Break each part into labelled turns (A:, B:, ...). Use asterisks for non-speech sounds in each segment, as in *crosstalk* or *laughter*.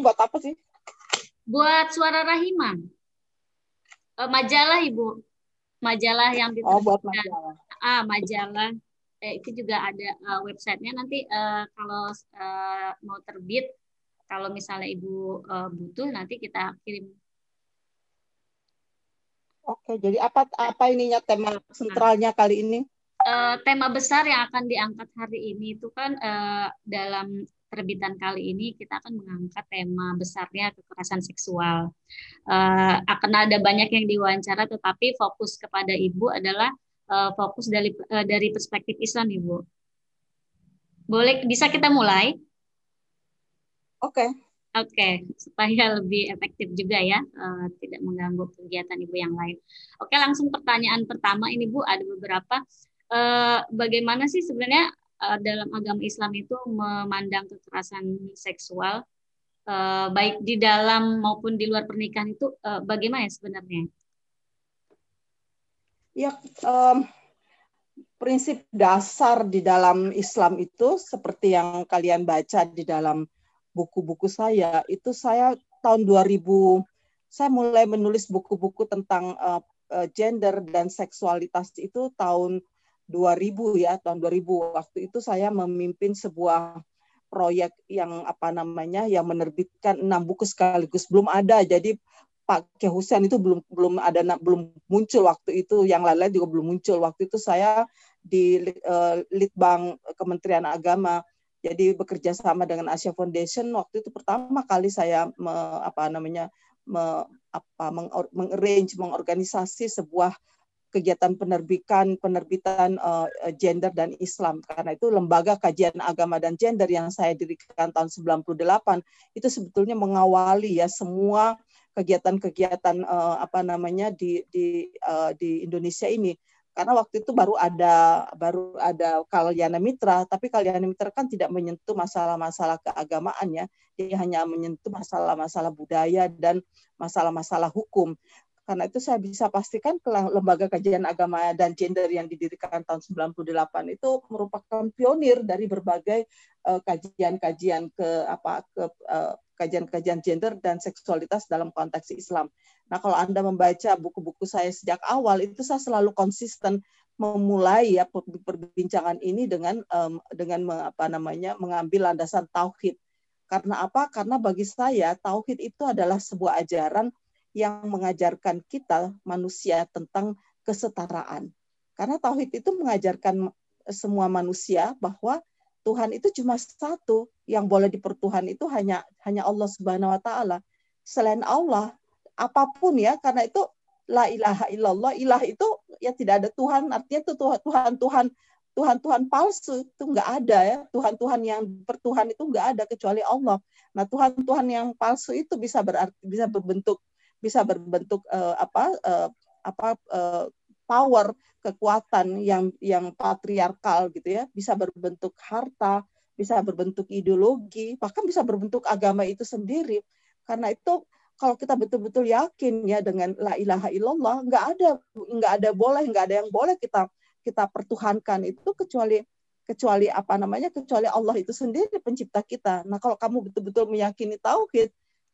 A: buat apa sih?
B: Buat suara Rahimah. Uh, majalah Ibu. Majalah yang
A: Oh, buat majalah.
B: Ah, majalah. Eh, itu juga ada uh, websitenya nanti uh, kalau uh, mau terbit kalau misalnya Ibu uh, butuh nanti kita kirim
A: Oke, jadi apa apa ininya tema sentralnya kali ini?
B: Uh, tema besar yang akan diangkat hari ini itu kan uh, dalam terbitan kali ini kita akan mengangkat tema besarnya kekerasan seksual. Uh, akan ada banyak yang diwawancara, tetapi fokus kepada ibu adalah uh, fokus dari uh, dari perspektif Islam, ibu. Boleh bisa kita mulai?
A: Oke. Okay.
B: Oke, okay, supaya lebih efektif juga ya, uh, tidak mengganggu kegiatan ibu yang lain. Oke, langsung pertanyaan pertama ini bu, ada beberapa. Uh, bagaimana sih sebenarnya uh, dalam agama Islam itu memandang kekerasan seksual, uh, baik di dalam maupun di luar pernikahan itu uh, bagaimana sebenarnya?
A: Ya, um, prinsip dasar di dalam Islam itu seperti yang kalian baca di dalam buku-buku saya itu saya tahun 2000 saya mulai menulis buku-buku tentang uh, gender dan seksualitas itu tahun 2000 ya tahun 2000 waktu itu saya memimpin sebuah proyek yang apa namanya yang menerbitkan enam buku sekaligus. Belum ada jadi Pak Ke Husain itu belum belum ada belum muncul waktu itu. Yang lain-lain juga belum muncul. Waktu itu saya di uh, Litbang Kementerian Agama jadi bekerja sama dengan Asia Foundation. Waktu itu pertama kali saya me, apa namanya me, apa mengarrange mengorganisasi sebuah kegiatan penerbitan penerbitan uh, gender dan Islam. Karena itu lembaga kajian agama dan gender yang saya dirikan tahun 98 itu sebetulnya mengawali ya semua kegiatan-kegiatan uh, apa namanya di di uh, di Indonesia ini. Karena waktu itu baru ada baru ada kalyana mitra tapi kalyana mitra kan tidak menyentuh masalah-masalah keagamaan ya. Dia hanya menyentuh masalah-masalah budaya dan masalah-masalah hukum karena itu saya bisa pastikan lembaga kajian agama dan gender yang didirikan tahun 98 itu merupakan pionir dari berbagai eh, kajian-kajian ke apa ke uh, kajian-kajian gender dan seksualitas dalam konteks Islam. Nah, kalau Anda membaca buku-buku saya sejak awal, itu saya selalu konsisten memulai ya perbincangan ini dengan um, dengan apa namanya mengambil landasan tauhid. Karena apa? Karena bagi saya tauhid itu adalah sebuah ajaran yang mengajarkan kita manusia tentang kesetaraan. Karena tauhid itu mengajarkan semua manusia bahwa Tuhan itu cuma satu yang boleh dipertuhan itu hanya hanya Allah Subhanahu wa taala. Selain Allah apa pun ya karena itu la ilaha illallah ilah itu ya tidak ada Tuhan artinya itu Tuhan Tuhan Tuhan Tuhan palsu itu nggak ada ya Tuhan Tuhan yang bertuhan itu nggak ada kecuali Allah nah Tuhan Tuhan yang palsu itu bisa berarti bisa berbentuk bisa berbentuk uh, apa uh, apa uh, power kekuatan yang yang patriarkal gitu ya bisa berbentuk harta bisa berbentuk ideologi bahkan bisa berbentuk agama itu sendiri karena itu kalau kita betul-betul yakin ya dengan la ilaha illallah nggak ada nggak ada boleh nggak ada yang boleh kita kita pertuhankan itu kecuali kecuali apa namanya kecuali Allah itu sendiri pencipta kita. Nah kalau kamu betul-betul meyakini tauhid,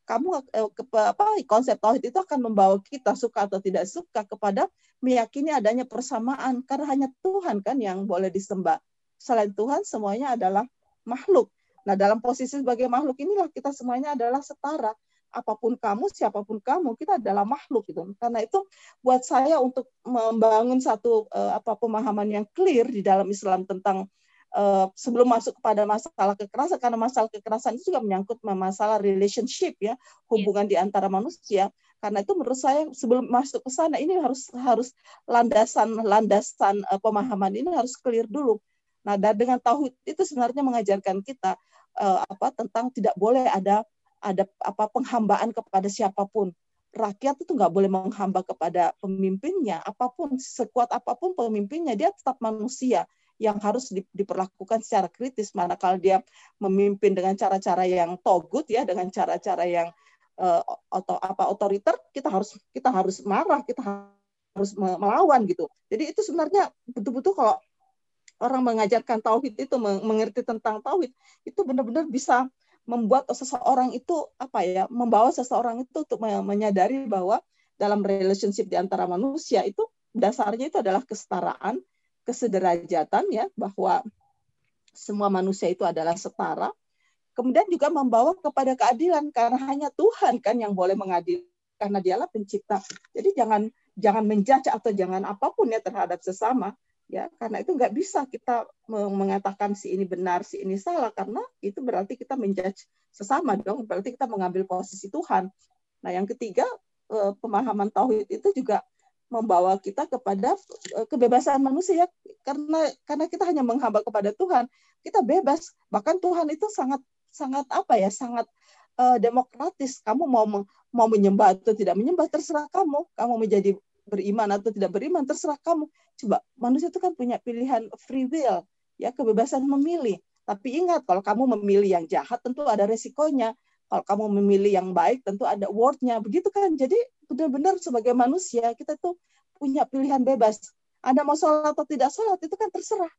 A: kamu eh, ke, apa konsep tauhid itu akan membawa kita suka atau tidak suka kepada meyakini adanya persamaan karena hanya Tuhan kan yang boleh disembah. Selain Tuhan semuanya adalah makhluk. Nah dalam posisi sebagai makhluk inilah kita semuanya adalah setara apa pun kamu, siapa pun kamu, kita adalah makhluk gitu. Karena itu buat saya untuk membangun satu uh, apa pemahaman yang clear di dalam Islam tentang uh, sebelum masuk kepada masalah kekerasan karena masalah kekerasan itu juga menyangkut masalah relationship ya, hubungan yeah. di antara manusia. Karena itu menurut saya sebelum masuk ke sana ini harus harus landasan landasan uh, pemahaman ini harus clear dulu. Nah, dan dengan tauhid itu sebenarnya mengajarkan kita uh, apa tentang tidak boleh ada ada apa penghambaan kepada siapa pun. Rakyat itu nggak boleh menghamba kepada pemimpinnya, apa pun sekuat apa pun pemimpinnya, dia tetap manusia yang harus diperlakukan secara kritis. Manakala dia memimpin dengan cara-cara yang togut ya, dengan cara-cara yang uh, apa otoriter, kita harus kita harus marah, kita harus melawan gitu. Jadi itu sebenarnya betul-betul kalau orang mengajarkan tauhid itu mengerti tentang tauhid itu benar-benar bisa membuat seseorang itu apa ya membawa seseorang itu untuk menyadari bahwa dalam relationship di antara manusia itu dasarnya itu adalah kesetaraan, kesederajatan ya bahwa semua manusia itu adalah setara. Kemudian juga membawa kepada keadilan karena hanya Tuhan kan yang boleh mengadili karena dialah pencipta. Jadi jangan jangan menjudge atau jangan apa pun ya terhadap sesama ya karena itu nggak bisa kita mengatakan si ini benar si ini salah karena itu berarti kita menjudge sesama dong berarti kita mengambil posisi Tuhan. Nah yang ketiga eh, pemahaman tauhid itu juga membawa kita kepada eh, kebebasan manusia. Karena karena kita hanya menghamba kepada Tuhan kita bebas. Bahkan Tuhan itu sangat sangat apa ya sangat uh, demokratis. Kamu mau mau menyembah atau tidak menyembah terserah kamu. Kamu menjadi beriman atau tidak beriman terserah kamu. Coba manusia itu kan punya pilihan free will ya kebebasan memilih. Tapi ingat kalau kamu memilih yang jahat tentu ada resikonya. Kalau kamu memilih yang baik tentu ada wordnya begitu kan? Jadi benar-benar sebagai manusia kita tuh punya pilihan bebas. Anda mau sholat atau tidak sholat itu kan terserah.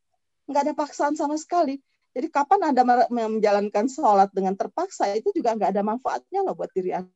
A: Nggak ada paksaan sama sekali. Jadi kapan Anda menjalankan sholat dengan terpaksa itu juga nggak ada manfaatnya loh buat diri Anda.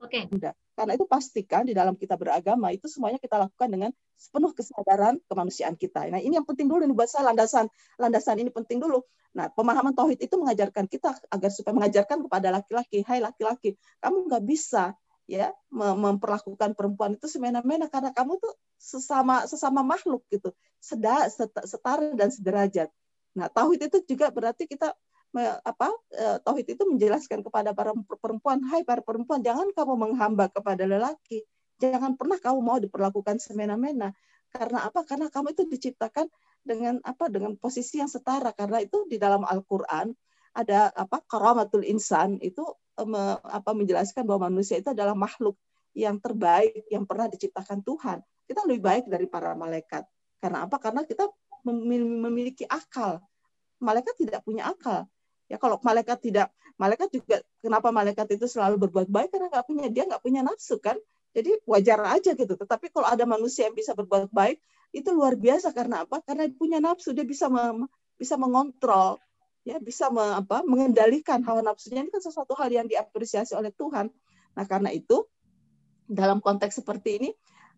A: Oke. Okay. Karena itu pastikan di dalam kita beragama itu semuanya kita lakukan dengan sepenuh kesadaran kemanusiaan kita. Nah ini yang penting dulu nih buat saya landasan landasan ini penting dulu. Nah pemahaman tauhid itu mengajarkan kita agar supaya mengajarkan kepada laki-laki, hai laki-laki, kamu nggak bisa ya memperlakukan perempuan itu semena-mena karena kamu tuh sesama sesama makhluk gitu, seda, setara dan sederajat. Nah tauhid itu juga berarti kita apa eh, tauhid itu menjelaskan kepada para perempuan, hai para perempuan, jangan kamu menghamba kepada lelaki, jangan pernah kamu mau diperlakukan semena-mena. Karena apa? Karena kamu itu diciptakan dengan apa? Dengan posisi yang setara. Karena itu di dalam Al-Qur'an ada apa? Karamatul insan itu eh, apa menjelaskan bahwa manusia itu adalah makhluk yang terbaik yang pernah diciptakan Tuhan. Kita lebih baik dari para malaikat. Karena apa? Karena kita memiliki akal. Malaikat tidak punya akal. Ya kalau malaikat tidak, malaikat juga kenapa malaikat itu selalu berbuat baik karena nggak punya dia nggak punya nafsu kan. Jadi wajar aja gitu. Tetapi kalau ada manusia yang bisa berbuat baik itu luar biasa karena apa? Karena punya nafsu dia bisa me, bisa mengontrol ya bisa me, apa, mengendalikan hawa nafsunya ini kan sesuatu hal yang diapresiasi oleh Tuhan. Nah karena itu dalam konteks seperti ini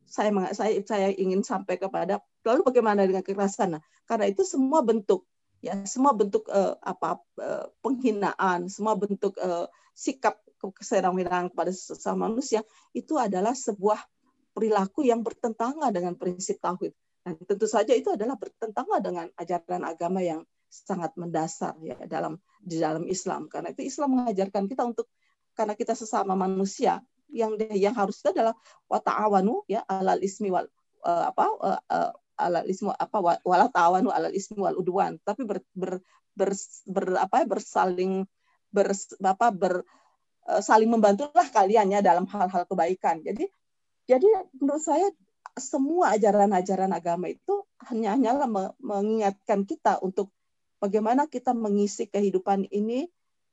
A: saya saya saya ingin sampai kepada lalu bagaimana dengan kekerasan? Nah, karena itu semua bentuk ya semua bentuk uh, apa uh, penghinaan, semua bentuk uh, sikap keserang-menang kepada sesama manusia itu adalah sebuah perilaku yang bertentangan dengan prinsip tauhid. Dan tentu saja itu adalah bertentangan dengan ajaran agama yang sangat mendasar ya dalam di dalam Islam. Karena itu Islam mengajarkan kita untuk karena kita sesama manusia yang yang harusnya adalah wata'awanu ya alal ismi wal apa uh, uh, alal ismu apa wala tawanu alal ismi wal udwan tapi ber, ber, ber, ber apa bersaling ber apa ber eh, saling membantulah kalian ya dalam hal-hal kebaikan. Jadi jadi menurut saya semua ajaran-ajaran agama itu hanya hanyalah mengingatkan kita untuk bagaimana kita mengisi kehidupan ini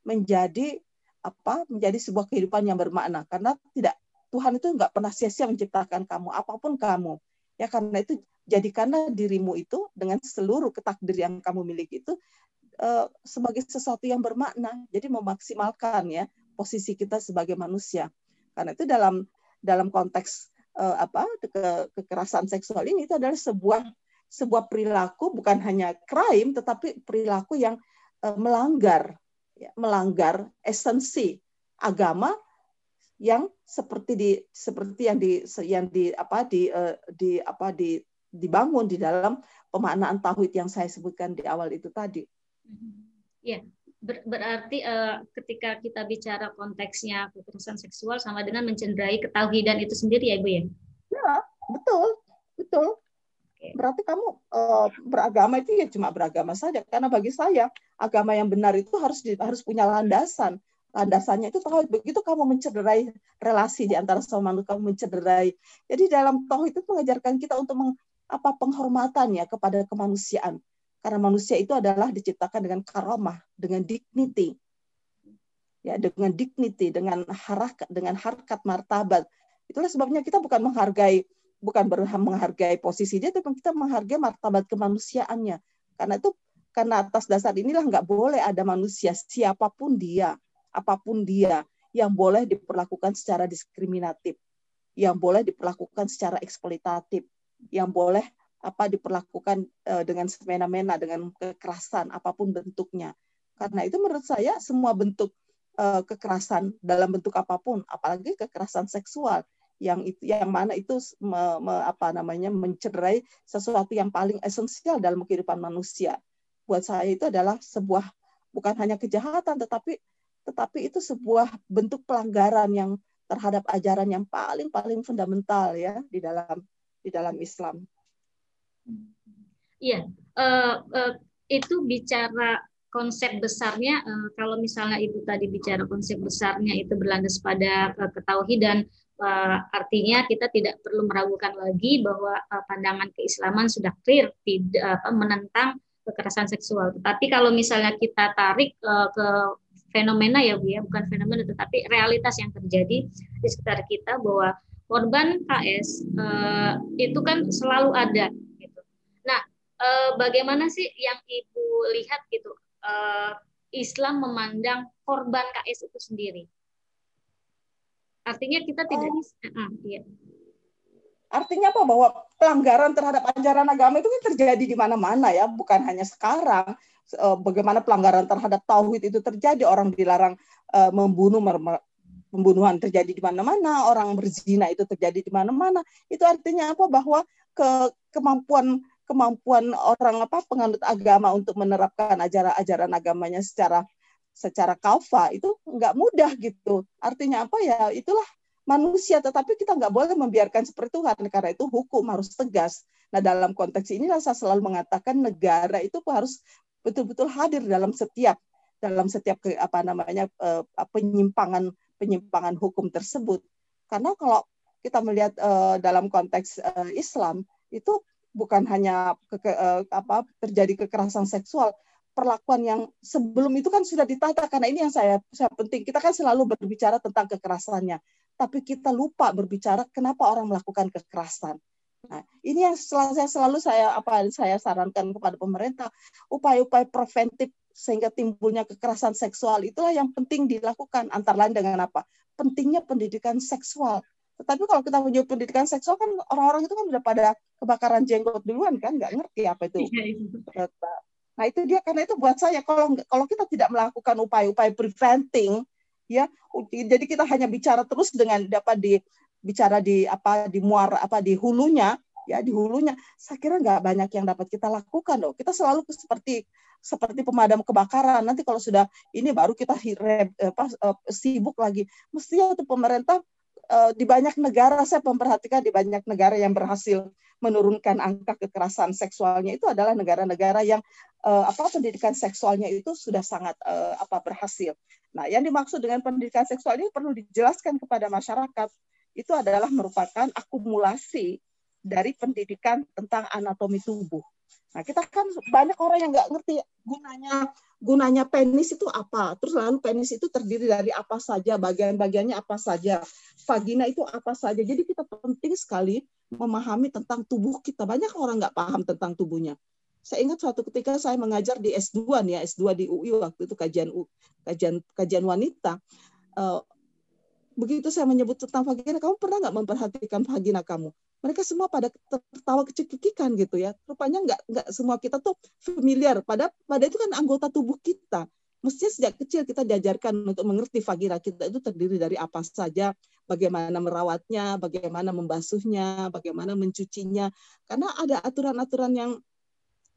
A: menjadi apa menjadi sebuah kehidupan yang bermakna. Karena tidak Tuhan itu nggak pernah sia-sia menciptakan kamu apa pun kamu ya karena itu jadikanlah dirimu itu dengan seluruh ketakdir yang kamu miliki itu uh, sebagai sesuatu yang bermakna. Jadi memaksimalkan ya posisi kita sebagai manusia. Karena itu dalam dalam konteks uh, apa ke, kekerasan seksual ini itu adalah sebuah sebuah perilaku bukan hanya crime tetapi perilaku yang uh, melanggar ya, melanggar esensi agama yang seperti di seperti yang di yang di apa di uh, di apa di dibangun di dalam pemaknaan tauhid yang saya sebutkan di awal itu tadi.
B: Ya, ber berarti uh, ketika kita bicara konteksnya kekerasan seksual sama dengan mencederai ketauhidan itu sendiri ya, Ibu ya?
A: Ya, betul, betul. Berarti kamu uh, beragama itu ya cuma beragama saja karena bagi saya agama yang benar itu harus di, harus punya landasan. Landasannya itu tauhid. Begitu kamu mencederai relasi di antara sama manusia, kamu mencederai. Jadi dalam tauhid itu mengajarkan kita untuk meng, apa penghormatannya kepada kemanusiaan. Karena manusia itu adalah diciptakan dengan karamah, dengan dignity. Ya, dengan dignity, dengan harakat, dengan harkat martabat. Itulah sebabnya kita bukan menghargai bukan menghargai posisi dia, tapi kita menghargai martabat kemanusiaannya. Karena itu karena atas dasar inilah nggak boleh ada manusia siapa pun dia, apa pun dia yang boleh diperlakukan secara diskriminatif, yang boleh diperlakukan secara eksploitatif, yang boleh apa diperlakukan uh, dengan semena-mena dengan kekerasan apa pun bentuknya. Karena itu menurut saya semua bentuk uh, kekerasan dalam bentuk apa pun, apalagi kekerasan seksual yang itu yang mana itu me, me, apa namanya mencederai sesuatu yang paling esensial dalam kehidupan manusia. Buat saya itu adalah sebuah bukan hanya kejahatan tetapi tetapi itu sebuah bentuk pelanggaran yang terhadap ajaran yang paling paling fundamental ya di dalam di dalam Islam.
B: Iya, uh, uh, itu bicara konsep besarnya. Uh, kalau misalnya ibu tadi bicara konsep besarnya itu berlandas pada uh, ketauhidan, uh, artinya kita tidak perlu meragukan lagi bahwa uh, pandangan keislaman sudah clear tidak uh, menentang kekerasan seksual. Tetapi kalau misalnya kita tarik uh, ke fenomena ya Bu ya, bukan fenomena tetapi realitas yang terjadi di sekitar kita bahwa korban KS uh, itu kan selalu ada Nah, eh, bagaimana sih yang ibu lihat gitu eh, Islam memandang korban KS itu sendiri? Artinya kita tidak bisa. Uh,
A: iya. Artinya apa? Bahwa pelanggaran terhadap ajaran agama itu kan terjadi di mana-mana ya, bukan hanya sekarang. Eh, bagaimana pelanggaran terhadap tauhid itu terjadi, orang dilarang uh, membunuh, pembunuhan terjadi di mana-mana, orang berzina itu terjadi di mana-mana. Itu artinya apa? Bahwa ke kemampuan kemampuan orang apa penganut agama untuk menerapkan ajaran-ajaran agamanya secara secara kafa itu nggak mudah gitu. Artinya apa ya? Itulah manusia, tetapi kita nggak boleh membiarkan seperti Tuhan karena itu hukum harus tegas. Nah dalam konteks ini saya selalu mengatakan negara itu harus betul-betul hadir dalam setiap dalam setiap ke, apa namanya eh, penyimpangan penyimpangan hukum tersebut. Karena kalau kita melihat uh, dalam konteks uh, Islam itu bukan hanya ke, ke, uh, apa terjadi kekerasan seksual. Perlakuan yang sebelum itu kan sudah ditata karena ini yang saya saya penting. Kita kan selalu berbicara tentang kekerasannya. Tapi kita lupa berbicara kenapa orang melakukan kekerasan nah ini yang selalu saya selalu saya apa saya sarankan kepada pemerintah upaya-upaya preventif sehingga timbulnya kekerasan seksual itulah yang penting dilakukan antara lain dengan apa pentingnya pendidikan seksual tetapi kalau kita punya pendidikan seksual kan orang-orang itu kan udah pada kebakaran jenggot duluan kan, nggak ngerti apa itu. Iya, iya. Nah itu dia karena itu buat saya kalau kalau kita tidak melakukan upaya-upaya preventing, ya, jadi kita hanya bicara terus dengan dapat di bicara di apa di muara apa di hulunya, ya di hulunya. Saya kira nggak banyak yang dapat kita lakukan loh. Kita selalu seperti seperti pemadam kebakaran. Nanti kalau sudah ini baru kita hirep, apa, eh, sibuk lagi. Mestinya untuk pemerintah Eh, di banyak negara saya memperhatikan di banyak negara yang berhasil menurunkan angka kekerasan seksualnya itu adalah negara-negara yang uh, apa pendidikan seksualnya itu sudah sangat apa berhasil. Nah, yang dimaksud dengan pendidikan seksual ini perlu dijelaskan kepada masyarakat itu adalah merupakan akumulasi dari pendidikan tentang anatomi tubuh. Nah, kita kan banyak orang yang nggak ngerti gunanya gunanya penis itu apa? Terus lalu penis itu terdiri dari apa saja, bagian-bagiannya apa saja, vagina itu apa saja. Jadi kita penting sekali memahami tentang tubuh kita. Banyak orang nggak paham tentang tubuhnya. Saya ingat suatu ketika saya mengajar di S2 nih ya, S2 di UI waktu itu kajian kajian kajian wanita. Uh, begitu saya menyebut tentang vagina, kamu pernah nggak memperhatikan vagina kamu? Mereka semua pada tertawa kecekikikan gitu ya. Rupanya nggak nggak semua kita tuh familiar. Pada pada itu kan anggota tubuh kita. Mestinya sejak kecil kita diajarkan untuk mengerti vagina kita itu terdiri dari apa saja, bagaimana merawatnya, bagaimana membasuhnya, bagaimana mencucinya. Karena ada aturan-aturan yang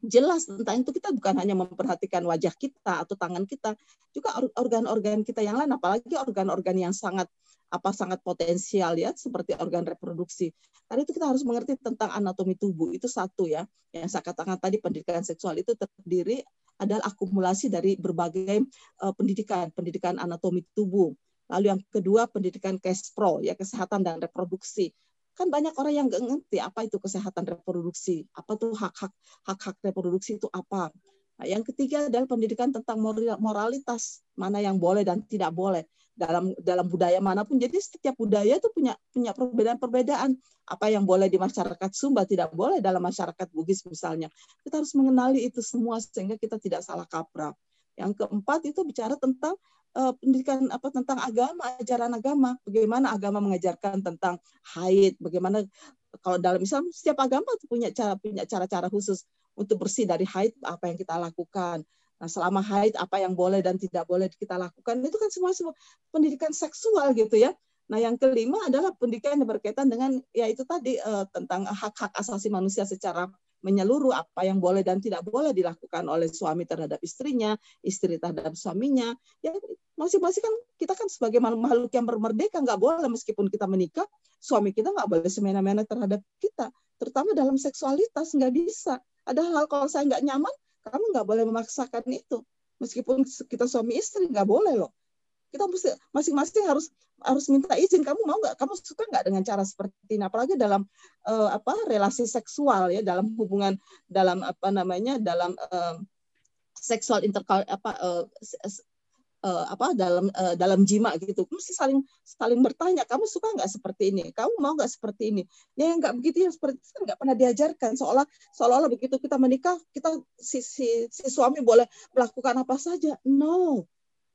A: jelas tentang itu kita bukan hanya memperhatikan wajah kita atau tangan kita, juga organ-organ kita yang lain, apalagi organ-organ yang sangat apa sangat potensial ya seperti organ reproduksi. Karena itu kita harus mengerti tentang anatomi tubuh itu satu ya. Yang saya katakan tadi pendidikan seksual itu terdiri adalah akumulasi dari berbagai uh, pendidikan, pendidikan anatomi tubuh. Lalu yang kedua pendidikan KESPRO ya kesehatan dan reproduksi. Kan banyak orang yang nggak ngerti apa itu kesehatan reproduksi, apa tuh hak-hak hak-hak reproduksi itu apa. Nah, yang ketiga adalah pendidikan tentang moralitas, mana yang boleh dan tidak boleh dalam dalam budaya mana pun. Jadi setiap budaya itu punya punya perbedaan-perbedaan. Apa yang boleh di masyarakat Sumba tidak boleh dalam masyarakat Bugis misalnya. Kita harus mengenali itu semua sehingga kita tidak salah kaprah. Yang keempat itu bicara tentang uh, pendidikan apa tentang agama, ajaran agama. Bagaimana agama mengajarkan tentang haid, bagaimana kalau dalam Islam setiap agama punya cara punya cara-cara khusus untuk bersih dari haid apa yang kita lakukan. Nah, selama haid apa yang boleh dan tidak boleh kita lakukan itu kan semua semua pendidikan seksual gitu ya. Nah, yang kelima adalah pendidikan yang berkaitan dengan ya itu tadi uh, tentang hak-hak asasi manusia secara menyeluruh apa yang boleh dan tidak boleh dilakukan oleh suami terhadap istrinya, istri terhadap suaminya. Ya masing-masing kan kita kan sebagai makhluk yang bermerdeka nggak boleh meskipun kita menikah, suami kita nggak boleh semena-mena terhadap kita, terutama dalam seksualitas nggak bisa. Ada hal kalau saya nggak nyaman, kamu nggak boleh memaksakan itu. Meskipun kita suami istri nggak boleh loh. Kita mesti masing-masing harus harus minta izin. Kamu mau nggak? Kamu suka nggak dengan cara seperti ini? Apalagi dalam uh, apa relasi seksual ya, dalam hubungan dalam apa namanya dalam uh, seksual interkal apa uh, uh, apa dalam uh, dalam jima gitu. Mesti saling saling bertanya kamu suka nggak seperti ini? Kamu mau nggak seperti ini? Ya yang nggak begitu ya seperti itu nggak pernah diajarkan. Seolah seolah begitu kita menikah kita si, si si suami boleh melakukan apa saja. No.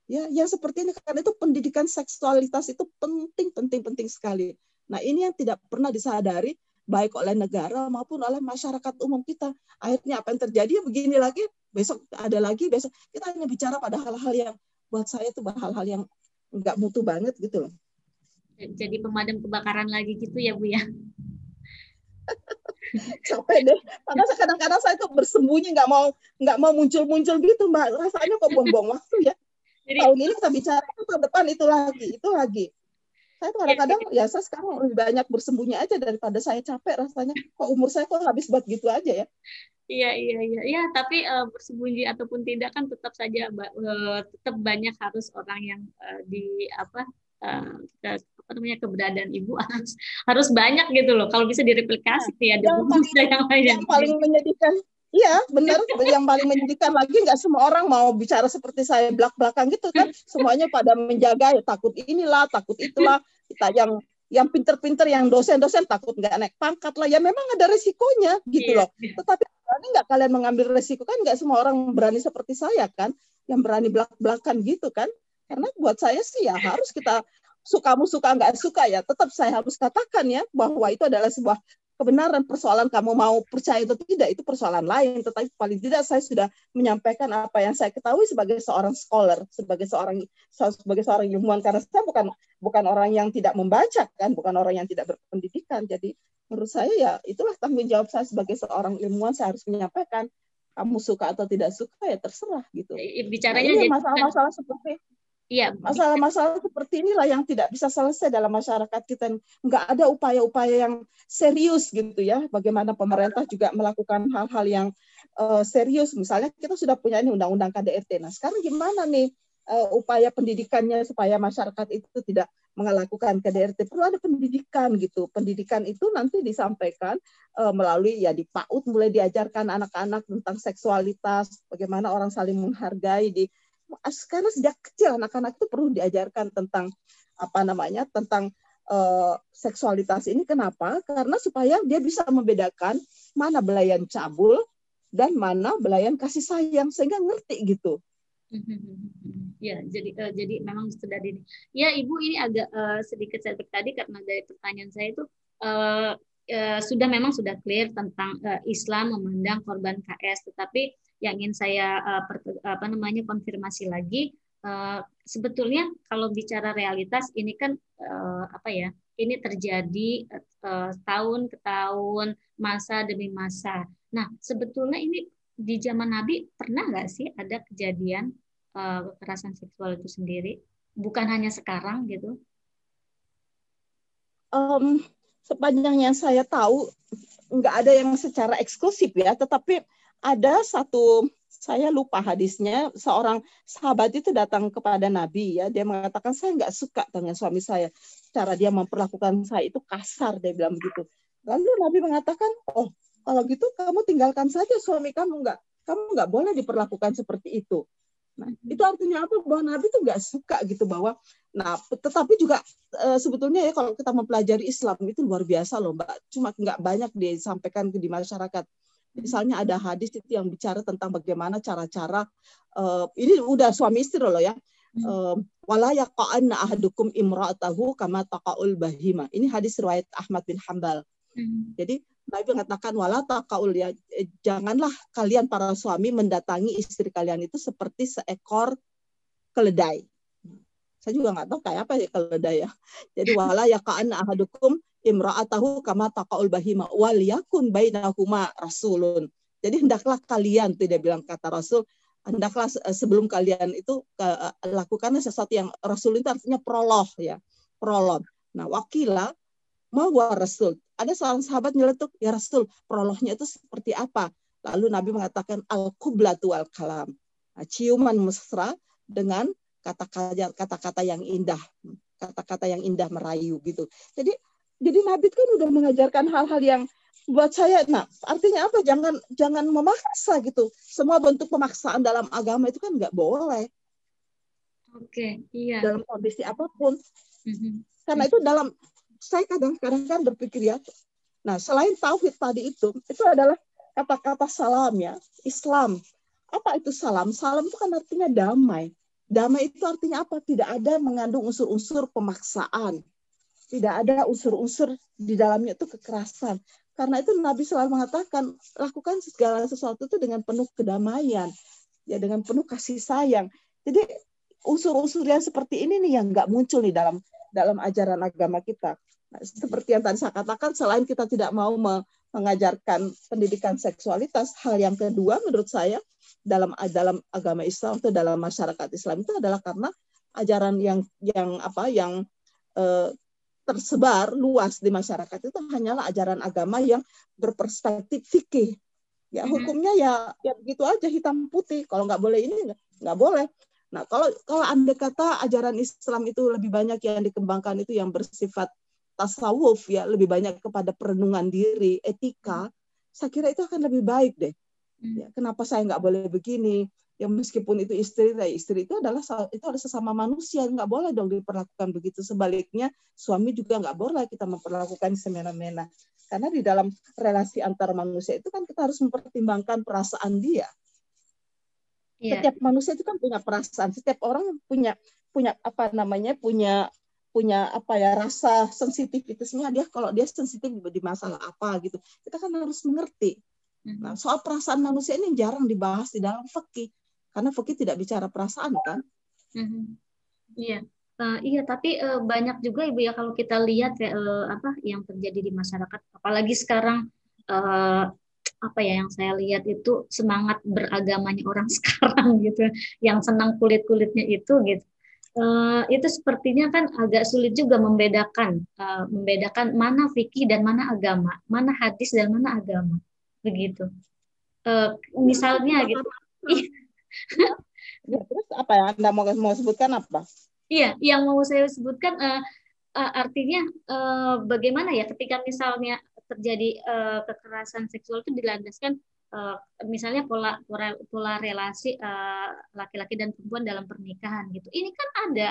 A: Ya yang seperti ini karena itu pendidikan seksualitas itu penting penting penting sekali. Nah ini yang tidak pernah disadari baik oleh negara maupun oleh masyarakat umum kita. Akhirnya apa yang terjadi? Begini lagi besok ada lagi besok kita hanya bicara pada hal-hal yang buat saya itu hal-hal yang nggak mutu banget gitu loh.
B: Jadi pemadam kebakaran lagi gitu ya Bu ya? *laughs*
A: capek deh karena kadang-kadang saya tuh bersembunyi nggak mau nggak mau muncul-muncul gitu mbak rasanya kok buang-buang waktu ya Jadi, tahun ini kita bicara tahun depan itu lagi itu lagi saya tuh kadang-kadang *laughs* ya saya sekarang lebih banyak bersembunyi aja daripada saya capek rasanya. Kok umur saya kok habis buat gitu aja ya?
B: Iya iya iya. Ya tapi uh, bersembunyi ataupun tidak kan tetap saja uh, tetap banyak harus orang yang uh, di apa uh, ke, apa namanya keberadaan ibu. *laughs* Harus harus banyak gitu loh. Kalau bisa direplikasi ya ada
A: yang paling, yang lain. yang paling menyedihkan Iya, benar. Yang paling menyedihkan lagi nggak semua orang mau bicara seperti saya belak belakang gitu kan. Semuanya pada menjaga ya takut inilah, takut itulah. Kita yang yang pinter-pinter, yang dosen-dosen takut nggak naik pangkat lah. Ya memang ada resikonya gitu iya. loh. Tetapi berani nggak kalian mengambil resiko kan nggak semua orang berani seperti saya kan yang berani belak belakan gitu kan karena buat saya sih ya harus kita suka suka nggak suka ya tetap saya harus katakan ya bahwa itu adalah sebuah kebenaran persoalan kamu mau percaya atau tidak itu persoalan lain. Tetapi paling tidak saya sudah menyampaikan apa yang saya ketahui sebagai seorang scholar sebagai seorang sebagai seorang ilmuwan. Karena saya bukan bukan orang yang tidak membaca kan bukan orang yang tidak berpendidikan. Jadi menurut saya ya itulah tanggung jawab saya sebagai seorang ilmuwan. Saya harus menyampaikan kamu suka atau tidak suka ya terserah gitu.
B: Bicaranya nah,
A: masalah-masalah seperti Iya. Masalah-masalah seperti inilah yang tidak bisa selesai dalam masyarakat kita. Enggak ada upaya-upaya yang serius gitu ya. Bagaimana pemerintah juga melakukan hal-hal yang uh, serius. Misalnya kita sudah punya ini undang-undang KDRT. Nah sekarang gimana nih uh, upaya pendidikannya supaya masyarakat itu tidak melakukan KDRT? Perlu ada pendidikan gitu. Pendidikan itu nanti disampaikan uh, melalui ya di PAUD mulai diajarkan anak-anak tentang seksualitas, bagaimana orang saling menghargai di karena sejak kecil anak-anak itu perlu diajarkan tentang apa namanya tentang uh, seksualitas ini. Kenapa? Karena supaya dia bisa membedakan mana belayan cabul dan mana belayan kasih sayang sehingga ngerti gitu. *laughs*
B: Ya jadi uh, jadi memang sudah ini ya ibu ini agak uh, sedikit saya tadi karena dari pertanyaan saya itu uh, uh, sudah memang sudah clear tentang uh, Islam memandang korban KS tetapi yang ingin saya per, apa namanya konfirmasi lagi uh, sebetulnya kalau bicara realitas ini kan uh, apa ya ini terjadi tahun ke tahun masa demi masa. Nah sebetulnya ini di zaman Nabi pernah nggak sih ada kejadian uh, kekerasan seksual itu sendiri? Bukan hanya sekarang gitu.
A: Um, sepanjang yang saya tahu nggak ada yang secara eksklusif ya tetapi ada satu saya lupa hadisnya seorang sahabat itu datang kepada Nabi ya dia mengatakan saya nggak suka dengan suami saya cara dia memperlakukan saya itu kasar dia bilang begitu lalu Nabi mengatakan oh kalau gitu kamu tinggalkan saja suami kamu nggak kamu nggak boleh diperlakukan seperti itu. Nah, itu artinya apa? Bahwa Nabi itu nggak suka gitu bahwa, nah, tetapi juga e, sebetulnya ya kalau kita mempelajari Islam itu luar biasa loh, Mbak. Cuma nggak banyak disampaikan di masyarakat. Misalnya ada hadis itu yang bicara tentang bagaimana cara-cara, e, ini udah suami istri loh ya, wala yaqa'anna ahadukum imra'atahu kama taqaul bahima. Ini hadis riwayat Ahmad bin Hambal. Hmm. Jadi Nabi mengatakan wala taqaul ya eh, janganlah kalian para suami mendatangi istri kalian itu seperti seekor keledai. Saya juga nggak tahu kayak apa ya keledai ya. Jadi *laughs* wala yaqa'anna ahadukum imra'atahu kama taqaul bahima wal yakun bainahuma rasulun. Jadi hendaklah kalian tidak bilang kata Rasul hendaklah eh, sebelum kalian itu uh, lakukanlah sesuatu yang Rasul itu artinya prolog ya prolog. Nah wakila mau Rasul. Ada seorang sahabat nyeletuk ya Rasul prolognya itu seperti apa? Lalu Nabi mengatakan al kublatu al kalam. Nah, ciuman mesra dengan kata-kata kata-kata yang indah, kata-kata yang indah merayu gitu. Jadi jadi Nabi kan udah mengajarkan hal-hal yang buat saya nah artinya apa? Jangan jangan memaksa gitu. Semua bentuk pemaksaan dalam agama itu kan nggak boleh.
B: Oke okay, iya.
A: Dalam kondisi apa pun. Mm-hmm. karena itu dalam saya kadang-kadang kan berpikir ya nah selain tauhid tadi itu itu adalah kata-kata salam ya Islam. Apa itu salam? Salam itu kan artinya damai. Damai itu artinya apa? Tidak ada mengandung unsur-unsur pemaksaan tidak ada unsur-unsur di dalamnya itu kekerasan karena itu Nabi selalu mengatakan lakukan segala sesuatu itu dengan penuh kedamaian, ya dengan penuh kasih sayang. Jadi unsur-unsur yang seperti ini nih yang nggak muncul nih dalam dalam ajaran agama kita. Nah, seperti yang tadi saya katakan, selain kita tidak mau mengajarkan pendidikan seksualitas, hal yang kedua menurut saya dalam dalam agama Islam atau dalam masyarakat Islam itu adalah karena ajaran yang yang apa yang eh, tersebar luas di masyarakat itu hanyalah ajaran agama yang berperspektif fikih. Ya mm-hmm. hukumnya ya ya begitu aja hitam putih. Kalau nggak boleh ini nggak boleh. Nah kalau kalau anda kata ajaran Islam itu lebih banyak yang dikembangkan itu yang bersifat tasawuf ya lebih banyak kepada perenungan diri, etika, saya kira itu akan lebih baik deh. Mm. Ya, kenapa saya nggak boleh begini? Yang meskipun itu istri, nah istri itu adalah itu adalah sesama manusia, nggak boleh dong diperlakukan begitu. Sebaliknya suami juga nggak boleh kita memperlakukan semena-mena. Karena di dalam relasi antar manusia itu kan kita harus mempertimbangkan perasaan dia. Yeah. Setiap manusia itu kan punya perasaan, setiap orang punya punya apa namanya punya punya apa ya rasa sensitivitasnya dia kalau dia sensitif di masalah apa gitu kita kan harus mengerti. Mm-hmm. Nah, soal perasaan manusia ini jarang dibahas di dalam fikih karena fikih tidak bicara perasaan kan?
B: Mm-hmm. iya. Uh, iya tapi uh, banyak juga ibu ya kalau kita lihat ya uh, apa yang terjadi di masyarakat. Apalagi sekarang uh, apa ya yang saya lihat itu semangat beragamanya orang *laughs* sekarang gitu. Yang senang kulit kulitnya itu gitu. Uh, itu sepertinya kan agak sulit juga membedakan uh, membedakan mana fikih dan mana agama mana hadis dan mana agama. Begitu. Uh, misalnya gitu
A: ya, terus apa yang anda mau mau sebutkan apa?
B: Iya, yang mau saya sebutkan uh, uh, artinya uh, bagaimana ya ketika misalnya terjadi uh, kekerasan seksual itu dilandaskan uh, misalnya pola pola, pola relasi laki-laki uh, dan perempuan dalam pernikahan gitu. Ini kan ada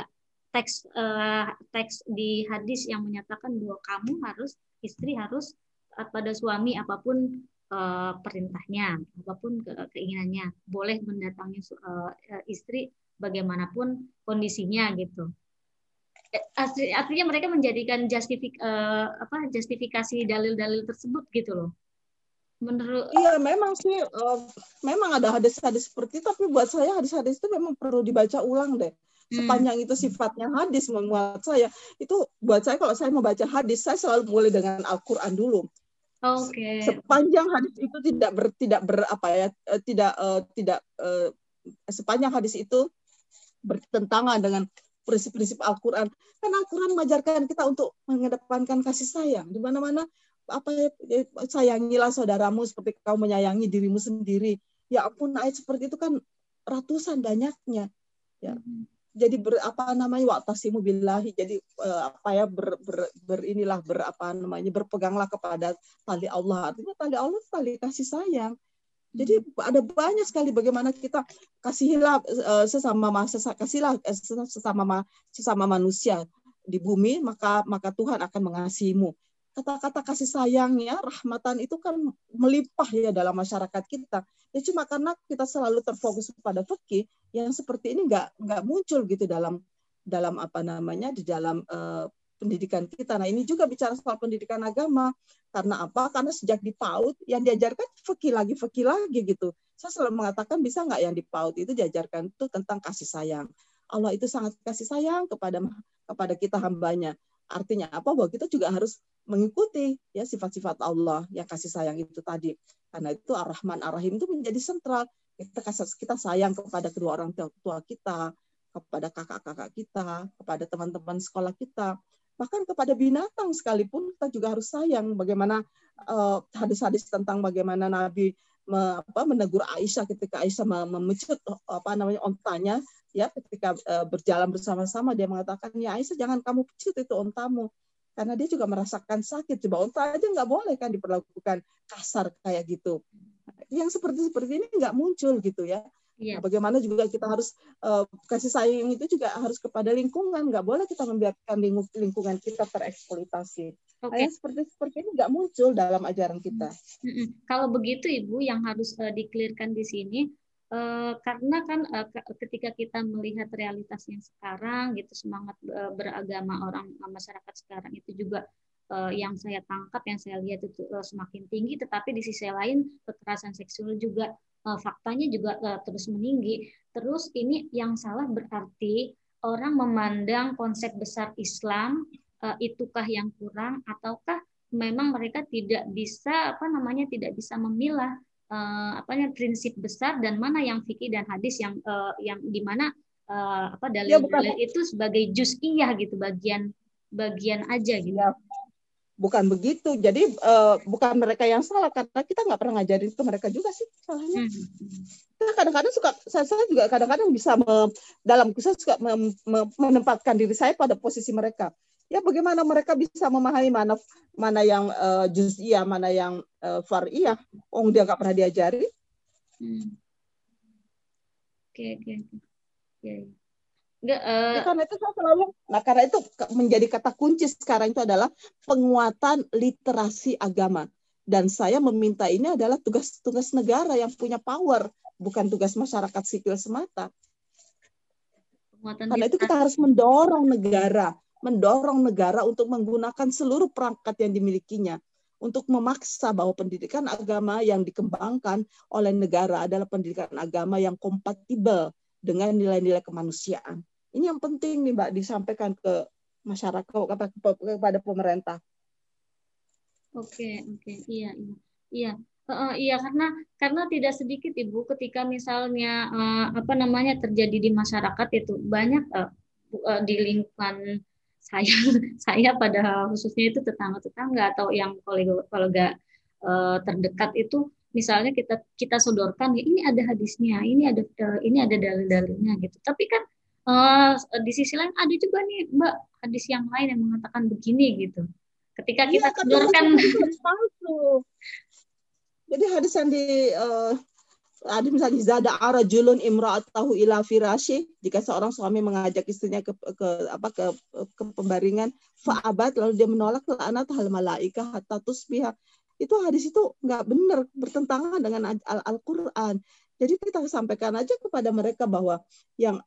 B: teks uh, teks di hadis yang menyatakan bahwa kamu harus istri harus pada suami apa pun uh, perintahnya, apa pun ke keinginannya, boleh mendatangi uh, istri bagaimanapun kondisinya gitu. Artinya mereka menjadikan justifik, uh, apa, justifikasi dalil-dalil tersebut gitu loh.
A: Menurut Iya, memang sih uh, memang ada hadis-hadis seperti itu, tapi buat saya hadis-hadis itu memang perlu dibaca ulang deh. Hmm. Sepanjang itu sifatnya hadis membuat saya itu buat saya kalau saya membaca hadis saya selalu mulai dengan Al-Qur'an dulu
B: Okay.
A: Sepanjang hadis itu tidak ber, tidak ber apa ya eh, tidak uh, tidak uh, sepanjang hadis itu bertentangan dengan prinsip-prinsip Al-Qur'an. Kan Al-Qur'an mengajarkan kita untuk mengedepankan kasih sayang di mana-mana apa ya, sayangilah saudaramu seperti kau menyayangi dirimu sendiri. Ya ampun ayat seperti itu kan ratusan banyaknya. Ya. Mm-hmm jadi ber, apa namanya waktasimu billahi jadi uh, apa ya ber, ber, ber inilah ber apa namanya berpeganglah kepada tali Allah. Artinya tali Allah tali kasih sayang. Jadi ada banyak sekali bagaimana kita kasihilah uh, sesama kasihlah sesama sesama manusia di bumi maka maka Tuhan akan mengasihimu. Kata-kata kasih sayangnya, rahmatan itu kan melimpah ya dalam masyarakat kita. Ya cuma karena kita selalu terfokus pada fikih yang seperti ini nggak nggak muncul gitu dalam dalam apa namanya di dalam uh, pendidikan kita. Nah ini juga bicara soal pendidikan agama. Karena apa? Karena sejak di PAUD yang diajarkan fikih lagi, fikih lagi gitu. Saya selalu mengatakan bisa nggak yang di PAUD itu diajarkan itu tentang kasih sayang. Allah itu sangat kasih sayang kepada kepada kita hambanya. Artinya apa? Bahwa kita juga harus mengikuti ya sifat-sifat Allah yang kasih sayang itu tadi. Karena itu Ar-Rahman Ar-Rahim itu menjadi sentral. Kita kasih kita sayang kepada kedua orang tua kita, kepada kakak-kakak kita, kepada teman-teman sekolah kita, bahkan kepada binatang sekalipun kita juga harus sayang. Bagaimana uh, hadis-hadis tentang bagaimana Nabi me, apa, menegur Aisyah ketika Aisyah memecut apa namanya ontanya ya ketika uh, berjalan bersama-sama dia mengatakan ya Aisyah jangan kamu pecut itu ontamu karena dia juga merasakan sakit coba onta aja nggak boleh kan diperlakukan kasar kayak gitu yang seperti seperti ini nggak muncul gitu ya Yeah. Nah, bagaimana juga kita harus uh, kasih sayang itu juga harus kepada lingkungan, nggak boleh kita membiarkan lingkungan kita tereksploitasi. Okay. Nah, seperti seperti ini nggak muncul dalam ajaran kita.
B: Mm -hmm. Kalau begitu ibu, yang harus uh, dikelirkan di sini karena kan uh, ketika kita melihat realitas yang sekarang gitu semangat uh, beragama orang masyarakat sekarang itu juga yang saya tangkap yang saya lihat itu semakin tinggi. Tetapi di sisi lain kekerasan seksual juga faktanya juga terus meninggi. Terus ini yang salah berarti orang memandang konsep besar Islam itukah yang kurang ataukah memang mereka tidak bisa apa namanya tidak bisa memilah uh, apa namanya prinsip besar dan mana yang fikih dan hadis yang uh, yang di mana uh, apa dalil, ya, itu sebagai juz'iyah gitu bagian bagian aja gitu. Ya,
A: bukan begitu. Jadi uh, bukan mereka yang salah karena kita nggak pernah ngajarin ke mereka juga sih salahnya. Hmm. Kita kadang-kadang suka saya, saya juga kadang-kadang bisa me, dalam kisah suka me, me, menempatkan diri saya pada posisi mereka ya bagaimana mereka bisa memahami mana mana yang uh, juz'iyah, mana yang uh, far'iyah. Oh, dia nggak pernah diajari. Hmm.
B: Oke, oke.
A: Oke. Nggak, uh... ya, karena itu saya selalu, nah karena itu menjadi kata kunci sekarang itu adalah penguatan literasi agama. Dan saya meminta ini adalah tugas-tugas negara yang punya power, bukan tugas masyarakat sipil semata. Penguatan karena itu kita harus mendorong negara mendorong negara untuk menggunakan seluruh perangkat yang dimilikinya untuk memaksa bahwa pendidikan agama yang dikembangkan oleh negara adalah pendidikan agama yang kompatibel dengan nilai-nilai kemanusiaan. Ini yang penting nih Mbak disampaikan ke masyarakat kepada pemerintah.
B: Oke, oke. Iya, iya. Iya. Uh, iya karena karena tidak sedikit ibu ketika misalnya uh, apa namanya terjadi di masyarakat itu banyak uh, di lingkungan saya *laughs* saya pada khususnya itu tetangga-tetangga atau yang kolega-kolega uh, terdekat itu misalnya kita kita sodorkan ya ini ada hadisnya ini ada ini ada dalil-dalilnya gitu. Tapi kan uh, di sisi lain ada juga nih mbak hadis yang lain yang mengatakan begini gitu. Ketika iya, kita sodorkan
A: jadi hadis yang di uh, ada misalnya zada arajulun imra'atahu ila firashi. Jika seorang suami mengajak istrinya ke, ke apa ke, ke pembaringan fa'abat lalu dia menolak laknat hal malaika hatta tusbiha. Itu hadis itu nggak benar bertentangan dengan Al-Qur'an. Jadi kita sampaikan aja kepada mereka bahwa yang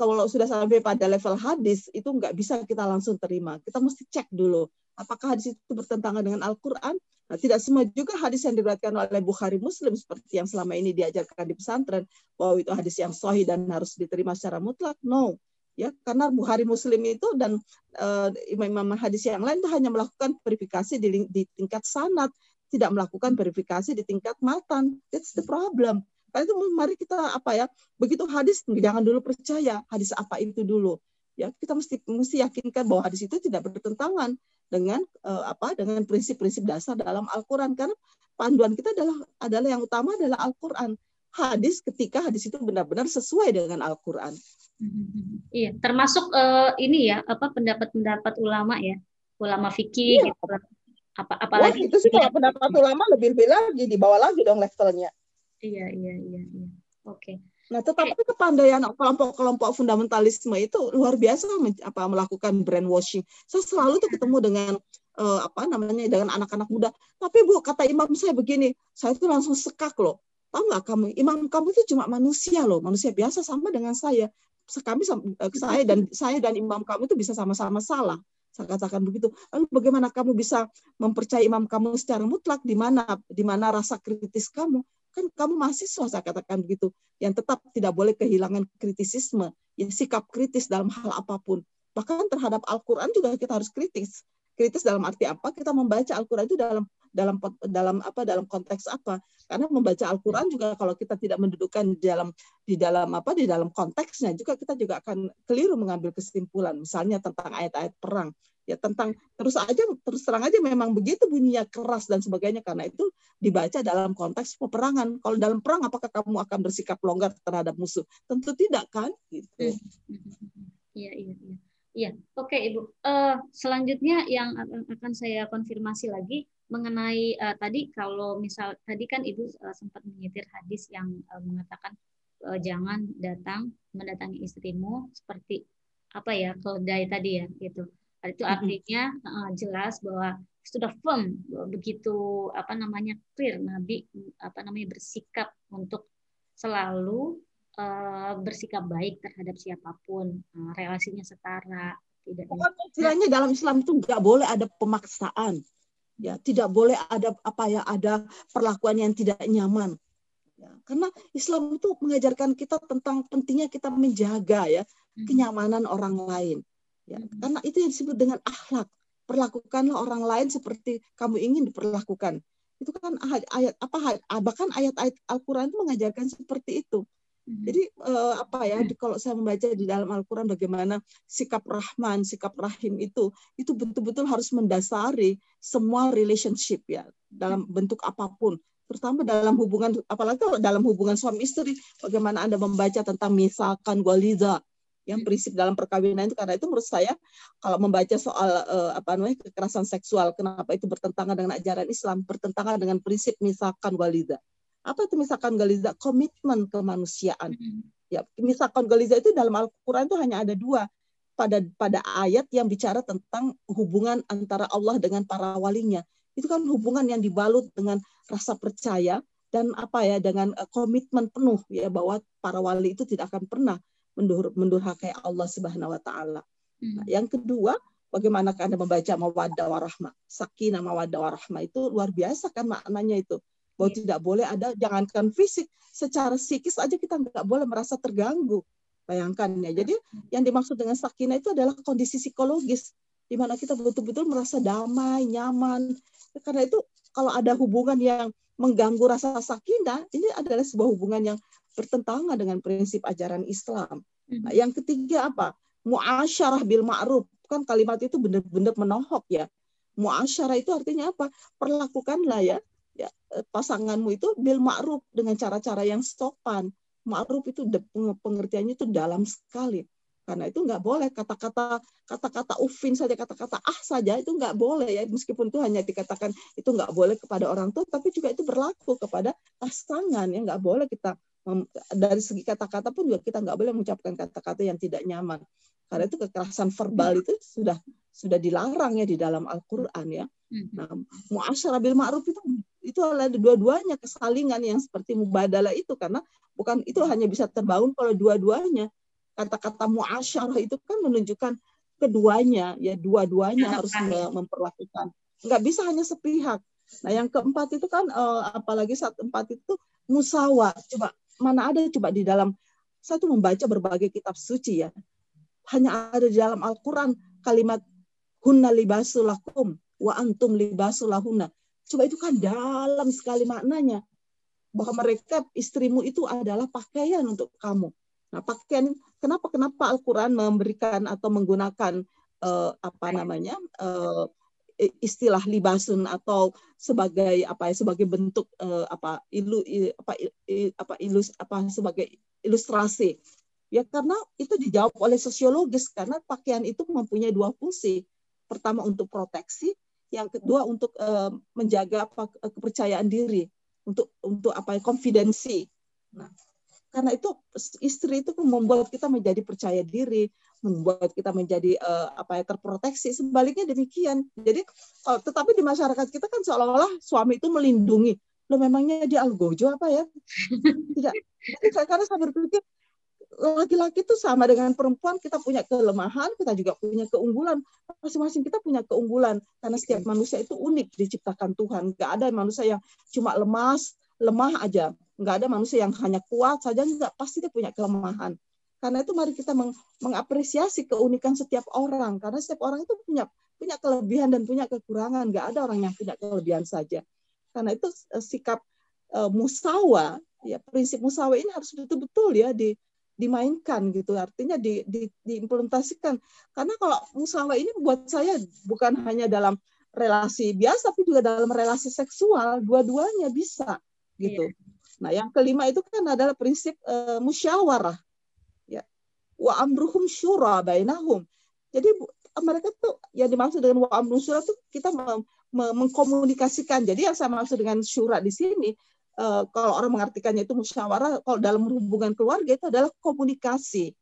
A: kalau sudah sampai pada level hadis itu nggak bisa kita langsung terima kita mesti cek dulu apakah hadis itu bertentangan dengan Al-Quran? Nah, tidak semua juga hadis yang diriwayatkan oleh Bukhari Muslim seperti yang selama ini diajarkan di pesantren bahwa itu hadis yang sahih dan harus diterima secara mutlak. No, ya karena Bukhari Muslim itu dan uh, imam-imam hadis yang lain itu hanya melakukan verifikasi di, di tingkat sanad, tidak melakukan verifikasi di tingkat matan. That's the problem. Karena itu mari kita apa ya, begitu hadis jangan dulu percaya hadis apa itu dulu. Ya, kita mesti mesti yakinkan bahwa hadis itu tidak bertentangan dengan uh, apa dengan prinsip-prinsip dasar dalam Al-Qur'an karena panduan kita adalah adalah yang utama adalah Al-Qur'an. Hadis ketika hadis itu benar-benar sesuai dengan Al-Qur'an. *laughs*
B: Iya, termasuk uh, ini ya, apa pendapat-pendapat ulama ya, ulama fikih iya. gitu.
A: Apa apalagi Wah, itu sih kalau pendapat ulama lebih lebih lagi di bawah lagi dong levelnya.
B: Iya, iya, iya, iya. Oke. Okay.
A: Nah, tetapi kepandaian kelompok-kelompok fundamentalisme itu luar biasa apa melakukan brainwashing. Saya selalu tuh ketemu dengan uh, apa namanya dengan anak-anak muda. Tapi Bu, kata imam saya begini, saya tuh langsung sekak loh. Tahu nggak kamu, imam kamu itu cuma manusia loh, manusia biasa sama dengan saya. Kami eh, saya dan saya dan imam kamu itu bisa sama-sama salah. Saya katakan begitu. Lalu bagaimana kamu bisa mempercayai imam kamu secara mutlak di mana di mana rasa kritis kamu? Kan kamu mahasiswa saya katakan begitu yang tetap tidak boleh kehilangan kritisisme ya sikap kritis dalam hal apa pun. Bahkan terhadap Al-Quran juga kita harus kritis kritis dalam arti apa kita membaca Al-Quran itu dalam dalam dalam apa dalam konteks apa karena membaca Al-Quran juga kalau kita tidak mendudukan di dalam di dalam apa di dalam konteksnya juga kita juga akan keliru mengambil kesimpulan misalnya tentang ayat-ayat perang ya tentang terus aja terus terang aja memang begitu bunyinya keras dan sebagainya karena itu dibaca dalam konteks peperangan. Kalau dalam perang apakah kamu akan bersikap longgar terhadap musuh? Tentu tidak kan gitu. Hmm,
B: iya iya iya. Iya, oke Ibu. Uh, selanjutnya yang akan saya konfirmasi lagi mengenai uh, tadi kalau misal tadi kan Ibu uh, sempat menyitir hadis yang uh, mengatakan uh, jangan datang mendatangi istrimu seperti apa ya keledai tadi ya gitu. Itu artinya uh, jelas bahwa sudah firm begitu apa namanya clear Nabi apa namanya bersikap untuk selalu uh, bersikap baik terhadap siapa pun uh, relasinya setara
A: tidak istilahnya dalam Islam itu nggak boleh ada pemaksaan ya tidak boleh ada apa ya ada perlakuan yang tidak nyaman ya karena Islam itu mengajarkan kita tentang pentingnya kita menjaga ya hmm. kenyamanan orang lain Ya, karena itu yang disebut dengan akhlak. Perlakukanlah orang lain seperti kamu ingin diperlakukan. Itu kan ayat apa bahkan ayat-ayat Al-Qur'an itu mengajarkan seperti itu. Hmm. Jadi eh, apa ya kalau saya membaca di dalam Al-Qur'an bagaimana sikap Rahman, sikap Rahim itu itu betul-betul harus mendasari semua relationship ya dalam bentuk apa pun. Terutama dalam hubungan apalagi kalau dalam hubungan suami istri bagaimana Anda membaca tentang misalkan goliza yang prinsip dalam perkawinan itu karena itu menurut saya kalau membaca soal uh, apa namanya kekerasan seksual kenapa itu bertentangan dengan ajaran Islam bertentangan dengan prinsip misalkan walida apa itu misalkan galiza komitmen kemanusiaan hmm. ya misalkan galiza itu dalam Al-Qur'an itu hanya ada dua pada pada ayat yang bicara tentang hubungan antara Allah dengan para walinya itu kan hubungan yang dibalut dengan rasa percaya dan apa ya dengan uh, komitmen penuh ya bahwa para wali itu tidak akan pernah mendur mendurhakai Allah Subhanahu wa taala. Hmm. Nah, yang kedua, bagaimana Anda membaca mawaddah warahmah? Sakinah mawaddah warahmah itu luar biasa kan maknanya itu. Bahwa yeah. tidak boleh ada jangankan fisik, secara psikis aja kita nggak boleh merasa terganggu. Bayangkan ya. Jadi yang dimaksud dengan sakinah itu adalah kondisi psikologis di mana kita betul-betul merasa damai, nyaman. Karena itu kalau ada hubungan yang mengganggu rasa sakinah, ini adalah sebuah hubungan yang bertentangan dengan prinsip ajaran Islam. Hmm. Nah, yang ketiga apa? Muasyarah bil ma'ruf. Kan kalimat itu benar-benar menohok ya. Muasyarah itu artinya apa? Perlakukanlah ya, ya eh, pasanganmu itu bil ma'ruf dengan cara-cara yang sopan. Ma'ruf itu pengertiannya itu dalam sekali. Karena itu nggak boleh kata-kata kata-kata ufin saja, kata-kata ah saja itu nggak boleh ya. Meskipun itu hanya dikatakan itu nggak boleh kepada orang tua, tapi juga itu berlaku kepada pasangan ya nggak boleh kita dari segi kata-kata pun juga kita nggak boleh mengucapkan kata-kata yang tidak nyaman karena itu kekerasan verbal itu sudah sudah dilarang ya di dalam Al-Qur'an ya. Hmm. Nah, muasyarah bil ma'ruf itu itu adalah dua-duanya kesalingan yang seperti mubadalah itu karena bukan itu hanya bisa terbangun kalau dua-duanya. Kata-kata muasyarah itu kan menunjukkan keduanya ya dua-duanya harus memperlakukan. Nggak bisa hanya sepihak. Nah, yang keempat itu kan uh, apalagi saat empat itu musawa. Coba mana ada coba di dalam saya tuh membaca berbagai kitab suci ya. Hanya ada di dalam Al-Qur'an kalimat hunna libasulakum wa antum libasulahunna. Coba itu kan dalam sekali maknanya. Bahwa mereka istrimu itu adalah pakaian untuk kamu. Nah, pakaian kenapa kenapa Al-Qur'an memberikan atau menggunakan uh, apa namanya? Uh, istilah libasun atau sebagai apa ya sebagai bentuk uh, apa ilu apa apa ilus apa sebagai ilustrasi ya karena itu dijawab oleh sosiologis karena pakaian itu mempunyai dua fungsi pertama untuk proteksi yang kedua untuk uh, menjaga apa kepercayaan diri untuk untuk apa konfidensi. Nah, karena itu istri itu membuat kita menjadi percaya diri, membuat kita menjadi uh, apa ya terproteksi. Sebaliknya demikian. Jadi uh, tetapi di masyarakat kita kan seolah-olah suami itu melindungi. Lo memangnya dia algojo apa ya? Tidak. Karena saya berpikir laki-laki itu sama dengan perempuan kita punya kelemahan kita juga punya keunggulan. Masing-masing kita punya keunggulan karena setiap manusia itu unik diciptakan Tuhan. Nggak ada manusia yang cuma lemas lemah aja. Nggak ada manusia yang hanya kuat saja nggak. Pasti dia punya kelemahan. Karena itu mari kita meng mengapresiasi keunikan setiap orang. Karena setiap orang itu punya punya kelebihan dan punya kekurangan. Nggak ada orang yang punya kelebihan saja. Karena itu eh, sikap uh, musawa ya prinsip musawa ini harus betul-betul ya di dimainkan gitu. Artinya di, di, diimplementasikan. Karena kalau musyawarah ini buat saya bukan hanya dalam relasi biasa tapi juga dalam relasi seksual dua-duanya bisa gitu. Iya. nah yang kelima itu kan adalah prinsip uh, musyawarah. Ya. Wa amruhum syura bainahum. Jadi mereka tuh yang dimaksud dengan wa amruhum syura tuh kita mengkomunikasikan. Jadi yang saya maksud dengan syura di sini uh, kalau orang mengartikannya itu musyawarah, kalau dalam hubungan keluarga itu adalah komunikasi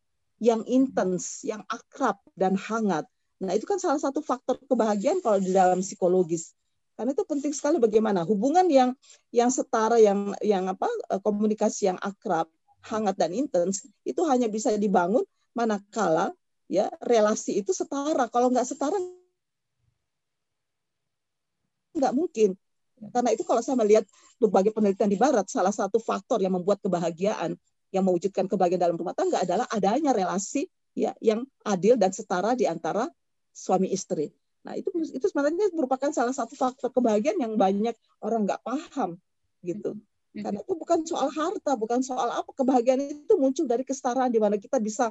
A: yang intens, yang akrab dan hangat. Nah, itu kan salah satu faktor kebahagiaan kalau di dalam psikologis. Karena itu penting sekali bagaimana hubungan yang yang setara, yang yang apa eh, komunikasi yang akrab, hangat dan intens itu hanya bisa dibangun manakala ya relasi itu setara. Kalau nggak setara nggak mungkin. Karena itu kalau saya melihat berbagai penelitian di Barat, salah satu faktor yang membuat kebahagiaan, yang mewujudkan kebahagiaan dalam rumah tangga adalah adanya relasi ya yang adil dan setara di antara suami istri. Nah itu itu sebenarnya merupakan salah satu faktor kebahagiaan yang banyak orang nggak paham gitu. Karena itu bukan soal harta, bukan soal apa kebahagiaan itu muncul dari kesetaraan di mana kita bisa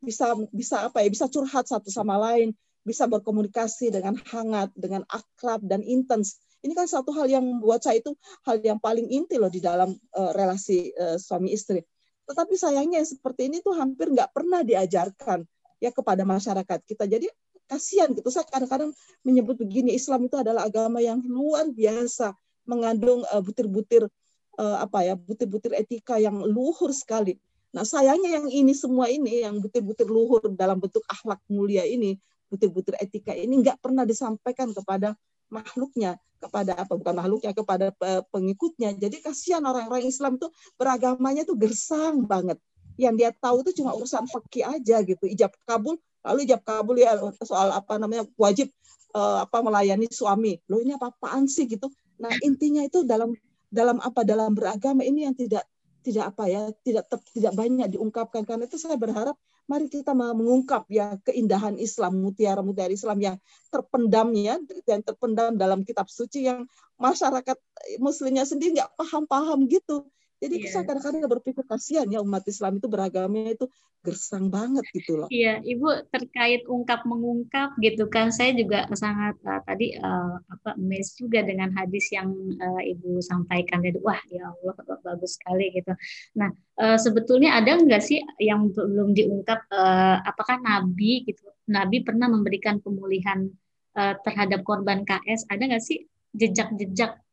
A: bisa bisa apa ya bisa curhat satu sama lain, bisa berkomunikasi dengan hangat, dengan akrab dan intens ini kan satu hal yang membuat saya itu hal yang paling inti loh di dalam uh, relasi uh, suami istri. Tetapi sayangnya yang seperti ini tuh hampir nggak pernah diajarkan ya kepada masyarakat kita. Jadi kasihan gitu. Saya kadang-kadang menyebut begini, Islam itu adalah agama yang luar biasa, mengandung uh, butir-butir uh, apa ya, butir-butir etika yang luhur sekali. Nah, sayangnya yang ini semua ini yang butir-butir luhur dalam bentuk akhlak mulia ini, butir-butir etika ini nggak pernah disampaikan kepada makhluknya kepada apa? Bukan makhluknya kepada pengikutnya. Jadi kasihan orang-orang Islam tuh beragamanya tuh gersang banget. Yang dia tahu itu cuma urusan fakih aja gitu. Ijab kabul lalu ijab kabul ya soal apa namanya wajib uh, apa melayani suami. Lo ini apa apaan sih gitu? Nah intinya itu dalam dalam apa? Dalam beragama ini yang tidak tidak apa ya tidak tidak banyak diungkapkan. Karena itu saya berharap mari kita mengungkap ya keindahan Islam, mutiara-mutiara Islam yang terpendam ya dan terpendam dalam kitab suci yang masyarakat muslimnya sendiri nggak paham-paham gitu. Jadi yeah. saya kadang-kadang berpikir kasihan ya umat Islam itu beragamnya itu gersang banget gitu loh.
B: Iya, Ibu terkait ungkap mengungkap gitu kan, saya juga sangat uh, tadi uh, apa mes juga dengan hadis yang uh, Ibu sampaikan tadi. Wah, ya Allah bagus sekali gitu. Nah, uh, sebetulnya ada nggak sih yang belum diungkap uh, apakah Nabi gitu, Nabi pernah memberikan pemulihan uh, terhadap korban KS? Ada nggak sih jejak-jejak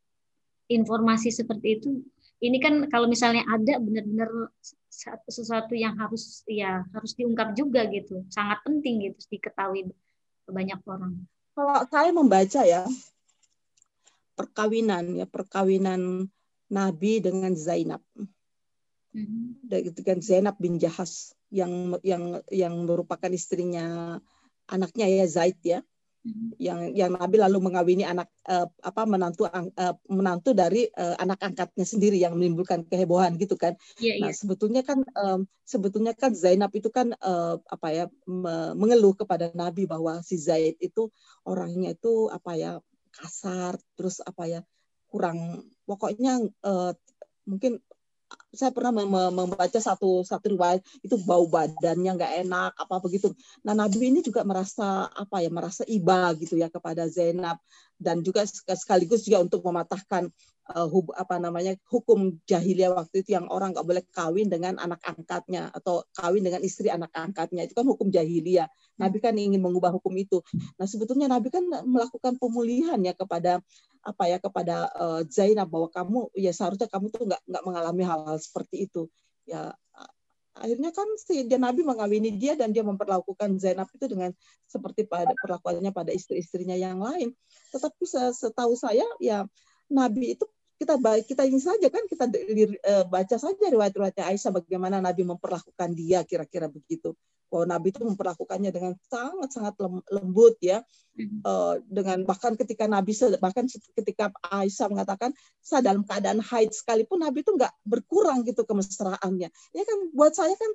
B: informasi seperti itu ini kan kalau misalnya ada benar-benar sesuatu yang harus ya harus diungkap juga gitu. Sangat penting gitu diketahui banyak orang.
A: Kalau saya membaca ya perkawinan ya perkawinan Nabi dengan Zainab. Mm-hmm. dengan Zainab bin Jahas yang yang yang merupakan istrinya anaknya ya Zaid ya yang yang Nabi lalu mengawini anak uh, apa menantu uh, menantu dari uh, anak angkatnya sendiri yang menimbulkan kehebohan gitu kan. Yeah, nah, yeah. sebetulnya kan um, sebetulnya kan Zainab itu kan uh, apa ya me mengeluh kepada Nabi bahwa si Zaid itu orangnya itu apa ya kasar terus apa ya kurang pokoknya uh, mungkin saya pernah membaca satu satu riwayat itu bau badannya nggak enak apa begitu. Nah Nabi ini juga merasa apa ya merasa iba gitu ya kepada Zainab dan juga sekaligus juga untuk mematahkan uh, hub, apa namanya hukum jahiliyah waktu itu yang orang nggak boleh kawin dengan anak angkatnya atau kawin dengan istri anak angkatnya itu kan hukum jahiliyah. Nabi kan ingin mengubah hukum itu. Nah sebetulnya Nabi kan melakukan pemulihan ya kepada apa ya kepada uh, Zainab bahwa kamu ya seharusnya kamu tuh nggak nggak mengalami hal-hal seperti itu. Ya akhirnya kan si dia Nabi mengawini dia dan dia memperlakukan Zainab itu dengan seperti pada perlakuannya pada istri-istrinya yang lain. Tetapi setahu saya ya Nabi itu kita baik kita ini saja kan kita uh, baca saja riwayat-riwayatnya Aisyah bagaimana Nabi memperlakukan dia kira-kira begitu. Bahwa Nabi itu memperlakukannya dengan sangat-sangat lembut ya. Uh, dengan bahkan ketika Nabi bahkan ketika Aisyah mengatakan saya dalam keadaan haid sekalipun Nabi itu nggak berkurang gitu kemesraannya. Ya kan buat saya kan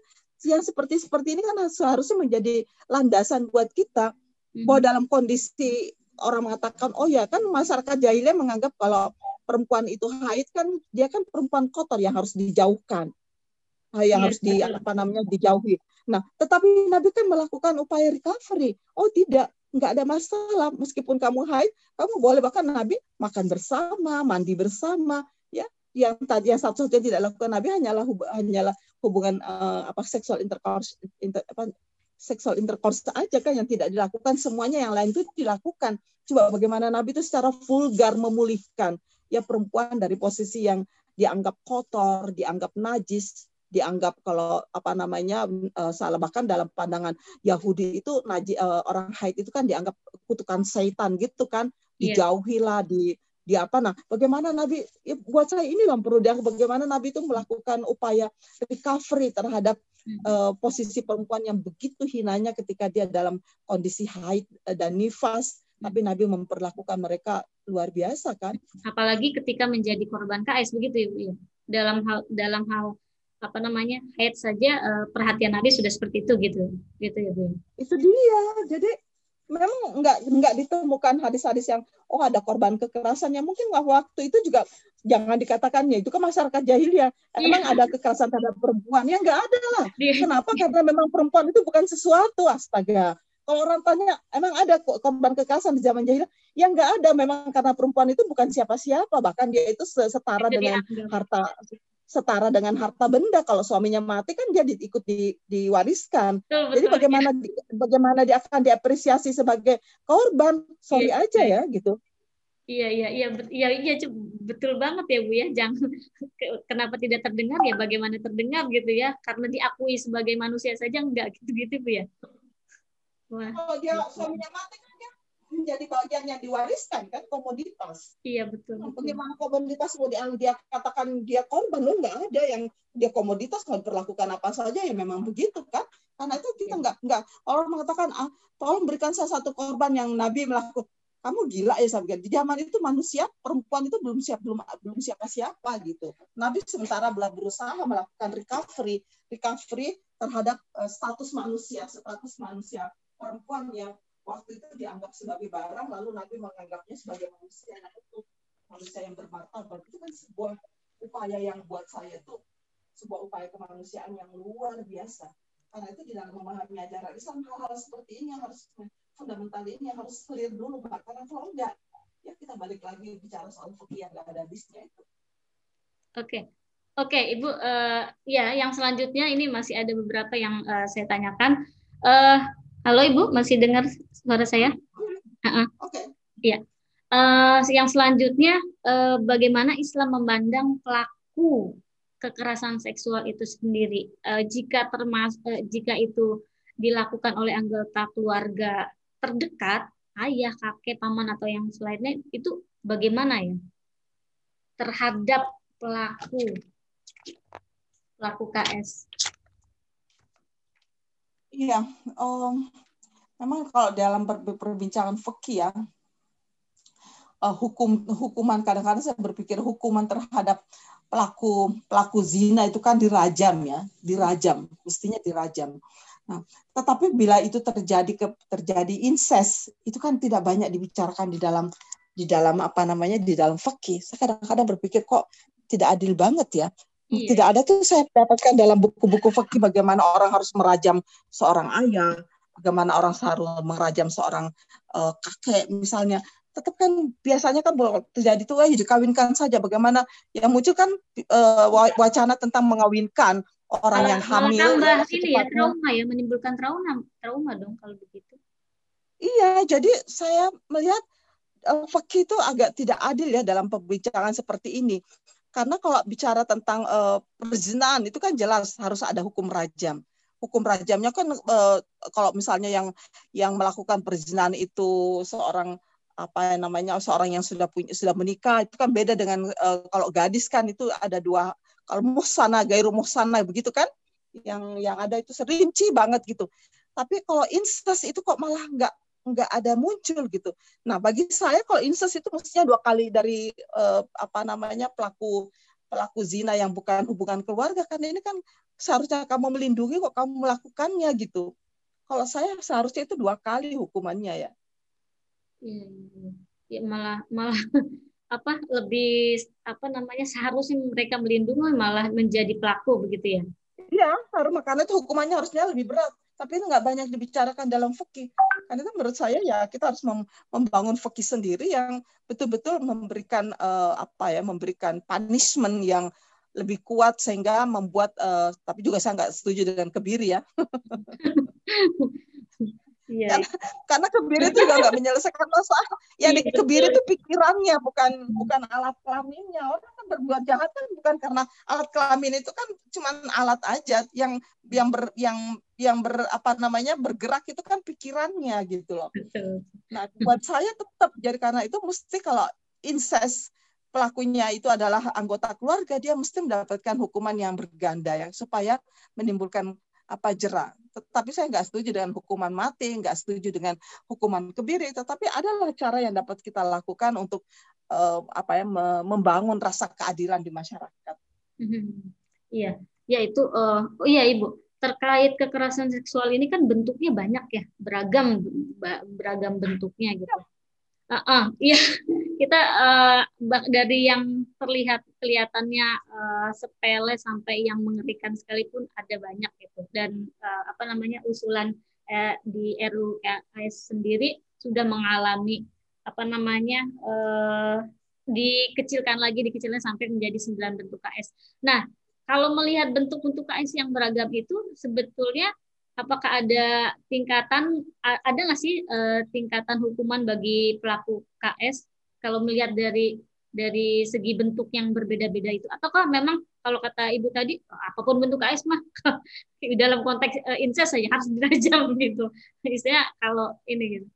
A: yang seperti seperti ini kan seharusnya menjadi landasan buat kita. Bahwa dalam kondisi orang mengatakan oh ya kan masyarakat jahiliyah menganggap kalau perempuan itu haid kan dia kan perempuan kotor yang harus dijauhkan yang iya, harus di apa namanya dijauhi. Nah, tetapi Nabi kan melakukan upaya recovery. Oh tidak, nggak ada masalah meskipun kamu haid, kamu boleh bahkan Nabi makan bersama, mandi bersama, ya. Yang tadi yang satu-satunya tidak lakukan Nabi hanyalah hanyalah hubungan uh, apa seksual intercourse inter, apa seksual intercourse aja kan yang tidak dilakukan semuanya yang lain itu dilakukan. Coba bagaimana Nabi itu secara vulgar memulihkan ya perempuan dari posisi yang dianggap kotor, dianggap najis, dianggap kalau apa namanya uh, salah bahkan dalam pandangan Yahudi itu naji uh, orang haid itu kan dianggap kutukan setan gitu kan iya. dijauhilah di di apa. Nah bagaimana Nabi ya, buat saya ini yang perlu dianggap bagaimana Nabi itu melakukan upaya recovery terhadap uh, posisi perempuan yang begitu hinanya ketika dia dalam kondisi haid dan nifas tapi Nabi memperlakukan mereka luar biasa kan?
B: Apalagi ketika menjadi korban KS begitu ya Bu ya. Dalam hal dalam hal apa namanya haid saja uh, perhatian Nabi sudah seperti itu gitu. Gitu ya. Bu.
A: Itu dia. Jadi memang nggak nggak ditemukan hadis-hadis yang oh ada korban kekerasan yang mungkin waktu itu juga jangan dikatakannya itu kan masyarakat jahiliyah. Emang yeah. ada kekerasan terhadap perempuan? Ya nggak ada lah. Yeah. kenapa? Karena memang perempuan itu bukan sesuatu astaga kalau orang tanya emang ada korban kekerasan di zaman jahiliyah yang nggak ada memang karena perempuan itu bukan siapa-siapa bahkan dia itu setara itu dengan harta setara dengan harta benda. Kalau suaminya mati kan dia ikut di, diwariskan. Betul, betul, Jadi bagaimana ya. di, bagaimana dia akan diapresiasi sebagai korban? Sorry iya, aja ya gitu.
B: Iya iya iya iya iya betul banget ya Bu ya. Jangan *laughs* kenapa tidak terdengar ya bagaimana terdengar gitu ya. Karena diakui sebagai manusia saja enggak gitu-gitu Bu ya.
A: Wah. Kalau dia suaminya mati menjadi bagian yang diwariskan kan komoditas.
B: Iya betul.
A: Nah, bagaimana komoditas mau dia, dia katakan dia korban lo nggak ada yang dia komoditas mau diperlakukan apa saja ya memang begitu kan? Karena itu kita iya. nggak nggak orang mengatakan ah tolong berikan saya satu korban yang Nabi melakukan kamu gila ya sahabat di zaman itu manusia perempuan itu belum siap belum belum siapa siapa gitu Nabi sementara belah berusaha melakukan recovery recovery terhadap uh, status manusia status manusia perempuan yang waktu itu dianggap sebagai barang lalu Nabi menganggapnya sebagai manusia. Nah itu manusia yang bermartabat itu kan sebuah upaya yang buat saya tuh sebuah upaya kemanusiaan yang luar biasa. Karena itu di dalam memahami ajaran Islam hal-hal seperti ini yang harus fundamental ini yang harus clear dulu karena kalau enggak ya kita balik lagi bicara soal fikih yang nggak ada habisnya itu.
B: Oke. Okay. Oke, okay, Ibu, uh, ya, yang selanjutnya ini masih ada beberapa yang uh, saya tanyakan. Uh, halo, Ibu, masih dengar suara saya? Uh-uh. Oke. Okay. Iya. Uh, yang selanjutnya, uh, bagaimana Islam memandang pelaku kekerasan seksual itu sendiri? Uh, jika termas, uh, jika itu dilakukan oleh anggota keluarga terdekat, ayah, kakek, paman atau yang selainnya, itu bagaimana ya terhadap pelaku pelaku KS?
A: Iya, um, memang kalau dalam perbincangan fikih ya uh, hukum hukuman kadang-kadang saya berpikir hukuman terhadap pelaku pelaku zina itu kan dirajam ya dirajam mestinya dirajam. Nah tetapi bila itu terjadi ke terjadi incest itu kan tidak banyak dibicarakan di dalam di dalam apa namanya di dalam fikih saya kadang-kadang berpikir kok tidak adil banget ya Iya. Tidak ada tuh saya dapatkan dalam buku-buku fikih bagaimana orang harus merajam seorang ayah, bagaimana orang seharusnya merajam seorang uh, kakek misalnya tetap kan biasanya kan terjadi itu eh dikawinkan saja bagaimana yang muncul kan uh, wacana tentang mengawinkan orang kalau, yang hamil
B: tambah ini ya trauma ya menimbulkan trauma trauma dong kalau begitu
A: iya jadi saya melihat fakih itu agak tidak adil ya dalam pembicaraan seperti ini. Karena kalau bicara tentang uh, perzinahan itu kan jelas harus ada hukum rajam. Hukum rajamnya kan uh, kalau misalnya yang yang melakukan perzinahan itu seorang apa namanya seorang yang sudah punya sudah menikah itu kan beda dengan uh, kalau gadis kan itu ada dua kalau musana gairu musana begitu kan yang yang ada itu serinci banget gitu tapi kalau incest itu kok malah nggak nggak ada muncul gitu. Nah bagi saya kalau incest itu mestinya dua kali dari uh, apa namanya pelaku pelaku zina yang bukan hubungan keluarga kan ini kan seharusnya kamu melindungi kok kamu melakukannya gitu. Kalau saya seharusnya itu dua kali hukumannya ya.
B: Ya, ya malah malah *laughs* apa lebih apa namanya seharusnya mereka melindungi malah menjadi pelaku begitu ya?
A: Iya, harus makanya itu hukumannya harusnya lebih berat. Tapi itu nggak banyak dibicarakan dalam fikih. Karena itu menurut saya ya kita harus membangun fikih sendiri yang betul-betul memberikan uh, apa ya, memberikan punishment yang lebih kuat sehingga membuat. Uh, tapi juga saya nggak setuju dengan kebiri ya. *laughs* Iya. Karena, karena kebiri itu juga nggak menyelesaikan masalah. Yang iya, kebiri itu pikirannya, bukan bukan alat kelaminnya. Orang kan berbuat jahat kan bukan karena alat kelamin itu kan cuma alat aja yang yang ber yang yang ber apa namanya bergerak itu kan pikirannya gitu loh. Nah, buat saya tetap jadi karena itu mesti kalau incest pelakunya itu adalah anggota keluarga, dia mesti mendapatkan hukuman yang berganda ya supaya menimbulkan apa jerah. Tetapi saya nggak setuju dengan hukuman mati, nggak setuju dengan hukuman kebiri. Tetapi adalah cara yang dapat kita lakukan untuk uh, apa ya membangun rasa keadilan di masyarakat.
B: Iya, ya itu. Uh, oh iya ibu, terkait kekerasan seksual ini kan bentuknya banyak ya, beragam beragam bentuknya gitu. Uh, uh, iya, kita uh, dari yang terlihat kelihatannya uh, sepele sampai yang mengerikan sekalipun ada banyak gitu. Dan uh, apa namanya usulan uh, di RUU KS sendiri sudah mengalami apa namanya uh, dikecilkan lagi, dikecilkan sampai menjadi sembilan bentuk KS. Nah, kalau melihat bentuk-bentuk KS yang beragam itu sebetulnya apakah ada tingkatan ada nggak sih uh, tingkatan hukuman bagi pelaku KS kalau melihat dari dari segi bentuk yang berbeda-beda itu. Ataukah memang kalau kata ibu tadi apa pun bentuk KS mah *laughs* dalam konteks uh, incest saja harus dirajam *laughs* gitu. Istilahnya kalau ini gitu.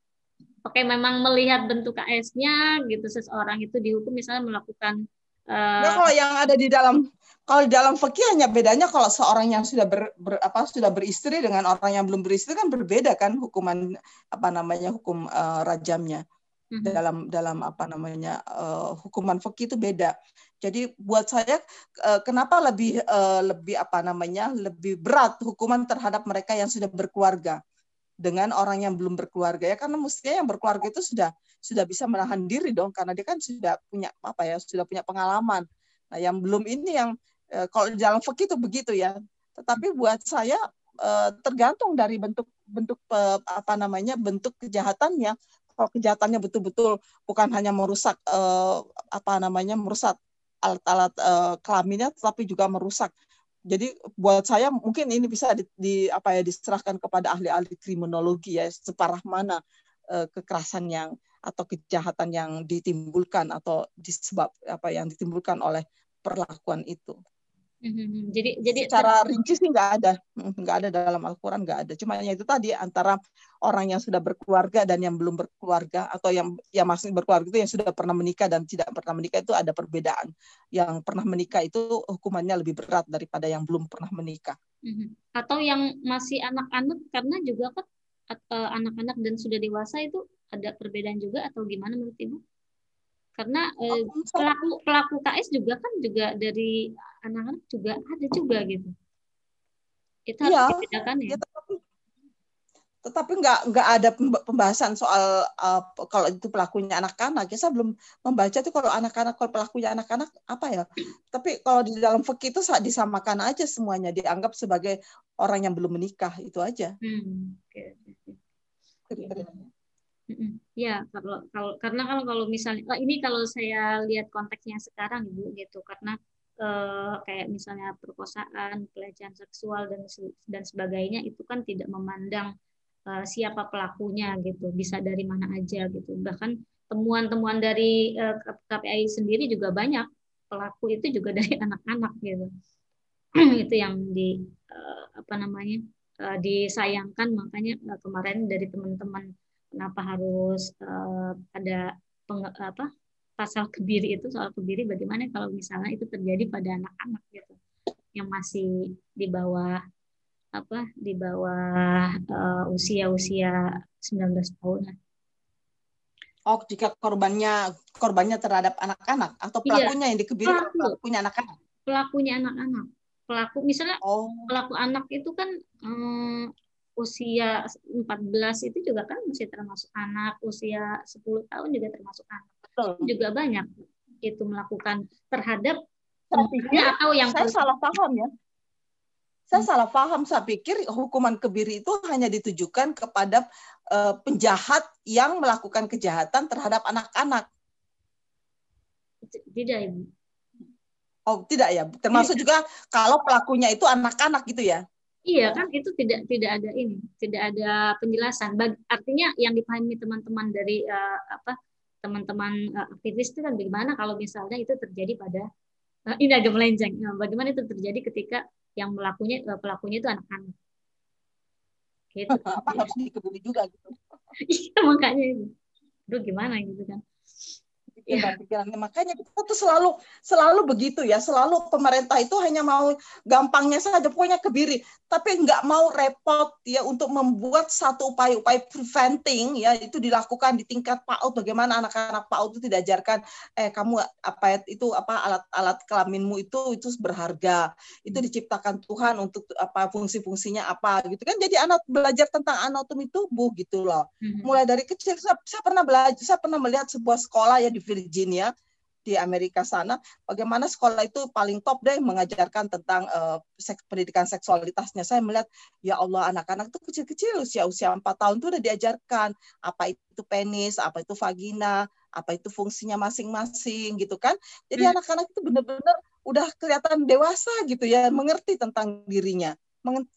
B: Oke, memang melihat bentuk KS-nya gitu seseorang itu dihukum misalnya melakukan
A: uh, nah, kalau yang ada di dalam kalau di dalam fikih hanya bedanya kalau seorang yang sudah ber, ber, apa sudah beristri dengan orang yang belum beristri kan berbeda kan hukuman apa namanya hukum uh, rajamnya mm-hmm. dalam dalam apa namanya uh, hukuman fikih itu beda. Jadi buat saya uh, kenapa lebih uh, lebih apa namanya lebih berat hukuman terhadap mereka yang sudah berkeluarga dengan orang yang belum berkeluarga ya karena mestinya yang berkeluarga itu sudah sudah bisa menahan diri dong karena dia kan sudah punya apa ya sudah punya pengalaman. Nah yang belum ini yang Eh, kalau dalam fikih itu begitu ya. Tetapi buat saya tergantung dari bentuk bentuk apa namanya bentuk kejahatannya. Kalau kejahatannya betul-betul bukan hanya merusak eh, apa namanya merusak alat-alat kelaminnya, tetapi juga merusak. Jadi buat saya mungkin ini bisa di, di apa ya diserahkan kepada ahli-ahli kriminologi ya separah mana kekerasan yang atau kejahatan yang ditimbulkan atau disebab apa yang ditimbulkan oleh perlakuan itu.
B: Hmm, jadi jadi
A: secara rinci sih nggak ada, hmm, nggak ada dalam Al-Quran nggak ada. Cuma itu tadi antara orang yang sudah berkeluarga dan yang belum berkeluarga atau yang yang masih berkeluarga itu yang sudah pernah menikah dan tidak pernah menikah itu ada perbedaan. Yang pernah menikah itu hukumannya lebih berat daripada yang belum pernah menikah.
B: Atau yang masih anak-anak karena juga kan eh, anak-anak dan sudah dewasa itu ada perbedaan juga atau gimana menurut ibu? Karena eh, pelaku pelaku KS juga kan juga dari anak-anak juga ada juga gitu.
A: Itu harus ya, dibedakan ya, ya tetapi, tetapi nggak nggak ada pembahasan soal uh, kalau itu pelakunya anak-anak. Ya saya belum membaca tuh kalau anak-anak kalau pelakunya anak-anak apa ya? Tapi kalau di dalam fikih itu disamakan aja semuanya dianggap sebagai orang yang belum menikah itu aja. Hmm, okay.
B: Ya, kalau kalau karena kalau kalau misalnya oh, ini kalau saya lihat konteksnya sekarang ibu gitu karena eh, kayak misalnya perkosaan, pelecehan seksual dan dan sebagainya itu kan tidak memandang uh, siapa pelakunya gitu, bisa dari mana aja gitu. Bahkan temuan-temuan dari uh, KPI sendiri juga banyak pelaku itu juga *laughs* dari anak-anak gitu. *clears throat* itu yang di uh, apa namanya uh, disayangkan makanya uh, kemarin dari teman-teman kenapa harus uh, ada peng, apa pasal kebiri itu soal kebiri bagaimana kalau misalnya itu terjadi pada anak-anak gitu yang masih di bawah apa di bawah uh, usia-usia 19 tahun.
A: Oh, jika korbannya korbannya terhadap anak-anak atau iya. pelakunya iya, yang dikebiri pelaku. pelakunya anak-anak.
B: Pelakunya anak-anak. Pelaku misalnya oh. pelaku anak itu kan um, usia 14 itu juga kan masih termasuk anak, usia 10 tahun juga termasuk anak. Betul. Juga banyak itu melakukan terhadap
A: temannya atau yang saya salah paham ya. Saya salah paham, saya pikir hukuman kebiri itu hanya ditujukan kepada uh, penjahat yang melakukan kejahatan terhadap anak-anak.
B: Tidak, Ibu.
A: Oh, tidak ya. Termasuk tidak. juga kalau pelakunya itu anak-anak gitu ya.
B: Iya kan itu tidak tidak ada ini, tidak ada penjelasan. Bag, artinya yang dipahami teman-teman dari uh, apa teman-teman uh, aktivis itu kan bagaimana kalau misalnya itu terjadi pada uh, ini agak melenceng. Nah, bagaimana itu terjadi ketika yang melakunya uh, pelakunya itu anak-anak.
A: Gitu. *laughs* Apa harus dikebuli juga gitu.
B: iya makanya itu. Aduh gimana gitu kan
A: pikiran pikirannya. Makanya kita tuh selalu selalu begitu ya. Selalu pemerintah itu hanya mau gampangnya saja pokoknya kebiri. Tapi nggak mau repot ya untuk membuat satu upaya-upaya preventing ya itu dilakukan di tingkat PAUD. Bagaimana anak-anak PAUD itu diajarkan eh kamu apa ya, itu apa alat-alat kelaminmu itu itu berharga. Itu hmm. diciptakan Tuhan untuk apa fungsi-fungsinya apa gitu kan. Jadi anak belajar tentang anatomi tubuh gitu loh. Hmm. mulai dari kecil saya, saya pernah belajar saya pernah melihat sebuah sekolah ya di Virginia di Amerika sana, bagaimana sekolah itu paling top deh mengajarkan tentang uh, seks, pendidikan seksualitasnya. Saya melihat ya Allah anak-anak itu kecil-kecil usia-usia 4 tahun itu udah diajarkan apa itu penis, apa itu vagina, apa itu fungsinya masing-masing gitu kan. Jadi hmm. anak-anak itu benar-benar udah kelihatan dewasa gitu ya, mengerti tentang dirinya,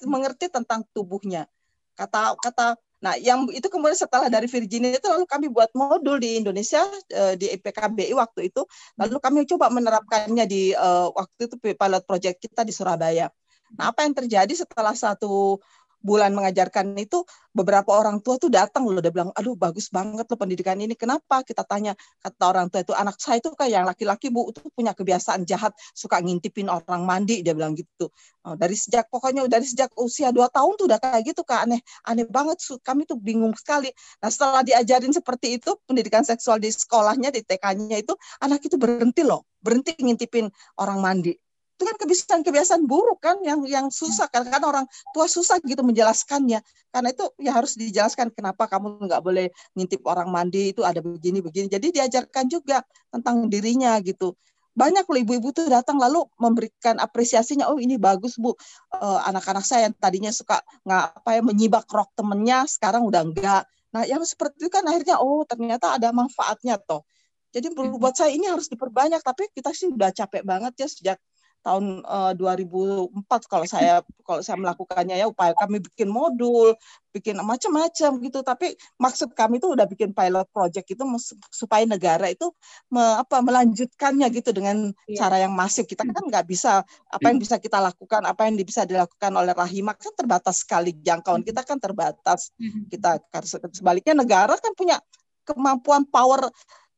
A: mengerti tentang tubuhnya. Kata kata Nah, yang itu kemudian setelah dari Virginia itu lalu kami buat modul di Indonesia uh, di IPKBI waktu itu, lalu kami coba menerapkannya di uh, waktu itu pilot project kita di Surabaya. Nah, apa yang terjadi setelah satu bulan mengajarkan itu beberapa orang tua tuh datang loh dia bilang aduh bagus banget loh pendidikan ini kenapa? Kita tanya kata orang tua itu anak saya itu kayak yang laki-laki bu itu punya kebiasaan jahat suka ngintipin orang mandi dia bilang gitu. Oh, dari sejak pokoknya dari sejak usia dua tahun tuh udah kayak gitu kak. Aneh aneh banget kami tuh bingung sekali. Nah setelah diajarin seperti itu pendidikan seksual di sekolahnya di TK-nya itu anak itu berhenti loh berhenti ngintipin orang mandi itu kan kebiasaan-kebiasaan buruk kan yang yang susah. Kan karena orang tua susah gitu menjelaskannya. Karena itu ya harus dijelaskan kenapa kamu nggak boleh ngintip orang mandi itu ada begini begini. Jadi diajarkan juga tentang dirinya gitu. Banyak loh ibu-ibu tuh datang lalu memberikan apresiasinya oh ini bagus bu. Uh, anak-anak saya yang tadinya suka nggak apa ya menyibak rok temennya sekarang udah enggak nah yang seperti itu kan akhirnya oh ternyata ada manfaatnya toh. Jadi buat saya ini harus diperbanyak tapi kita sih udah capek banget ya sejak tahun uh, eh, 2004 kalau saya kalau saya melakukannya ya upaya kami bikin modul, bikin macam-macam gitu. Tapi maksud kami itu udah bikin pilot project itu supaya negara itu me, apa melanjutkannya gitu dengan yeah. cara yang masif. Kita kan nggak bisa apa yang bisa kita lakukan, apa yang bisa dilakukan oleh Rahima kan terbatas sekali jangkauan kita kan terbatas. Mm-hmm. Kita sebaliknya negara kan punya kemampuan power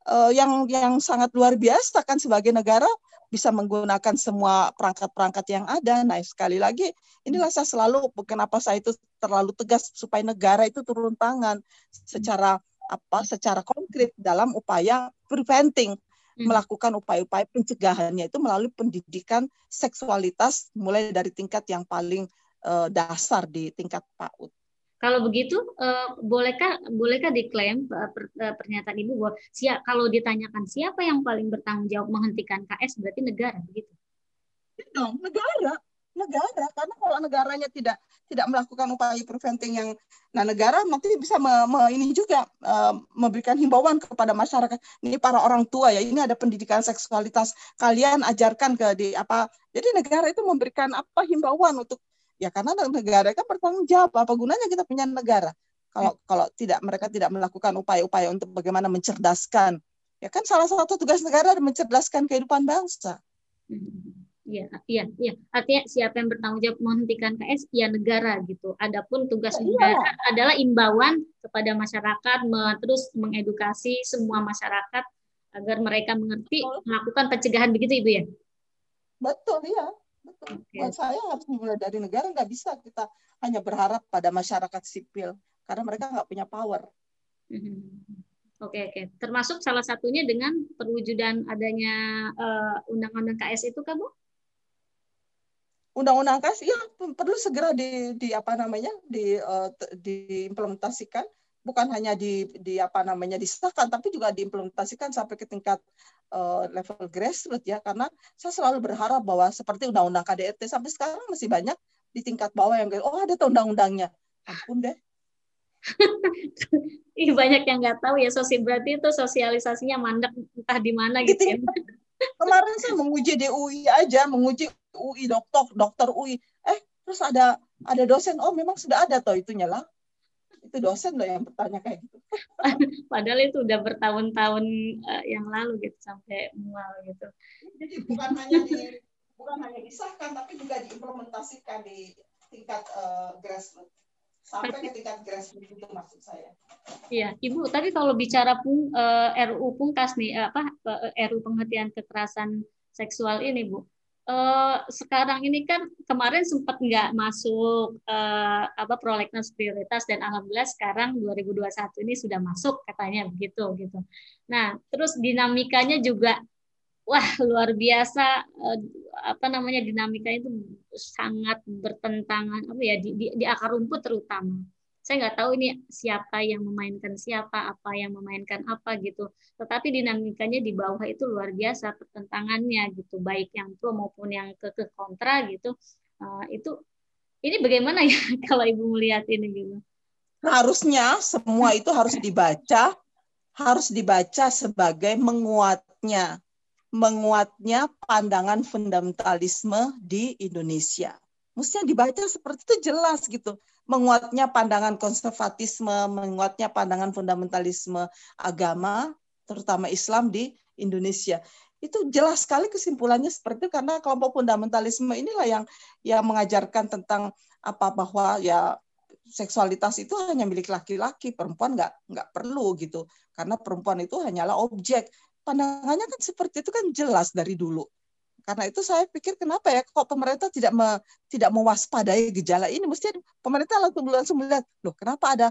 A: uh, yang yang sangat luar biasa kan sebagai negara bisa menggunakan semua perangkat-perangkat yang ada. Nah, sekali lagi inilah saya selalu kenapa saya itu terlalu tegas supaya negara itu turun tangan secara apa secara konkret dalam upaya preventing hmm. melakukan upaya-upaya pencegahannya itu melalui pendidikan seksualitas mulai dari tingkat yang paling uh, dasar di tingkat PAUD.
B: Kalau begitu, uh, bolehkah bolehkah diklaim per, uh, pernyataan ibu bahwa siap kalau ditanyakan siapa yang paling bertanggung jawab menghentikan KS berarti negara begitu?
A: Ya dong, negara, negara. Karena kalau negaranya tidak tidak melakukan upaya preventing yang, nah negara nanti bisa me, me, ini juga uh, memberikan himbauan kepada masyarakat. Ini para orang tua ya, ini ada pendidikan seksualitas. Kalian ajarkan ke di apa? Jadi negara itu memberikan apa himbauan untuk Ya karena negara kan bertanggung jawab. Apa gunanya kita punya negara? kalau kalau tidak mereka tidak melakukan upaya-upaya untuk bagaimana mencerdaskan ya kan salah satu tugas negara mencerdaskan kehidupan bangsa
B: Iya, iya, iya. Artinya siapa yang bertanggung jawab menghentikan KS? Ya negara gitu. Adapun tugas ya, negara iya. adalah imbauan kepada masyarakat, terus mengedukasi semua masyarakat agar mereka mengerti Betul. melakukan pencegahan begitu ibu ya?
A: Betul ya. Betul. Okay. Buat saya harus mulai dari negara nggak bisa kita hanya berharap pada masyarakat sipil karena mereka nggak punya power.
B: Mm-hmm. Oke oke. Termasuk salah satunya dengan perwujudan adanya uh, undang-undang KS itu kan Bu?
A: Undang-undang KS ya perlu segera di, di apa namanya di uh, diimplementasikan bukan hanya di di apa namanya disahkan tapi juga diimplementasikan sampai ke tingkat uh, level grassroots ya karena saya selalu berharap bahwa seperti undang-undang KDRT sampai sekarang masih banyak di tingkat bawah yang oh ada tuh undang-undangnya ampun deh *laughs*
B: Ih, banyak yang nggak tahu ya sosial berarti itu sosialisasinya mandek entah di mana gitu. Ya.
A: Kemarin saya menguji di UI aja, menguji UI dokter, dokter UI. Eh, terus ada ada dosen, oh memang sudah ada toh itunya lah. Itu dosen loh yang bertanya kayak gitu. *laughs*
B: Padahal itu udah bertahun-tahun uh, yang lalu gitu sampai mual gitu.
A: Jadi bukan hanya di bukan hanya disahkan tapi juga diimplementasikan di tingkat uh, grassroots sampai ke tingkat grassroots itu maksud saya.
B: Iya, Ibu. Tapi kalau bicara pun uh, eh, RU Pungkas nih, apa uh, eh, RU penghentian kekerasan seksual ini, Bu. Uh, sekarang ini kan kemarin sempat nggak masuk uh, apa prolegnas prioritas dan alhamdulillah sekarang 2021 ini sudah masuk katanya begitu gitu. Nah, terus dinamikanya juga wah luar biasa uh, apa namanya dinamika itu sangat bertentangan apa ya di, di, di akar rumput terutama saya nggak tahu ini siapa yang memainkan siapa apa yang memainkan apa gitu tetapi dinamikanya di bawah itu luar biasa pertentangannya gitu baik yang pro maupun yang ke ke kontra gitu uh, itu ini bagaimana ya *laughs* kalau ibu melihat ini gitu
A: harusnya semua itu harus dibaca harus dibaca sebagai menguatnya menguatnya pandangan fundamentalisme di Indonesia. Mestinya dibaca seperti itu jelas gitu. Menguatnya pandangan konservatisme, menguatnya pandangan fundamentalisme agama, terutama Islam di Indonesia. Itu jelas sekali kesimpulannya seperti itu karena kelompok fundamentalisme inilah yang yang mengajarkan tentang apa bahwa ya seksualitas itu hanya milik laki-laki, perempuan nggak nggak perlu gitu, karena perempuan itu hanyalah objek pandangannya kan seperti itu kan jelas dari dulu. Karena itu saya pikir kenapa ya kok pemerintah tidak me, tidak mewaspadai gejala ini? Mesti pemerintah langsung langsung melihat, loh kenapa ada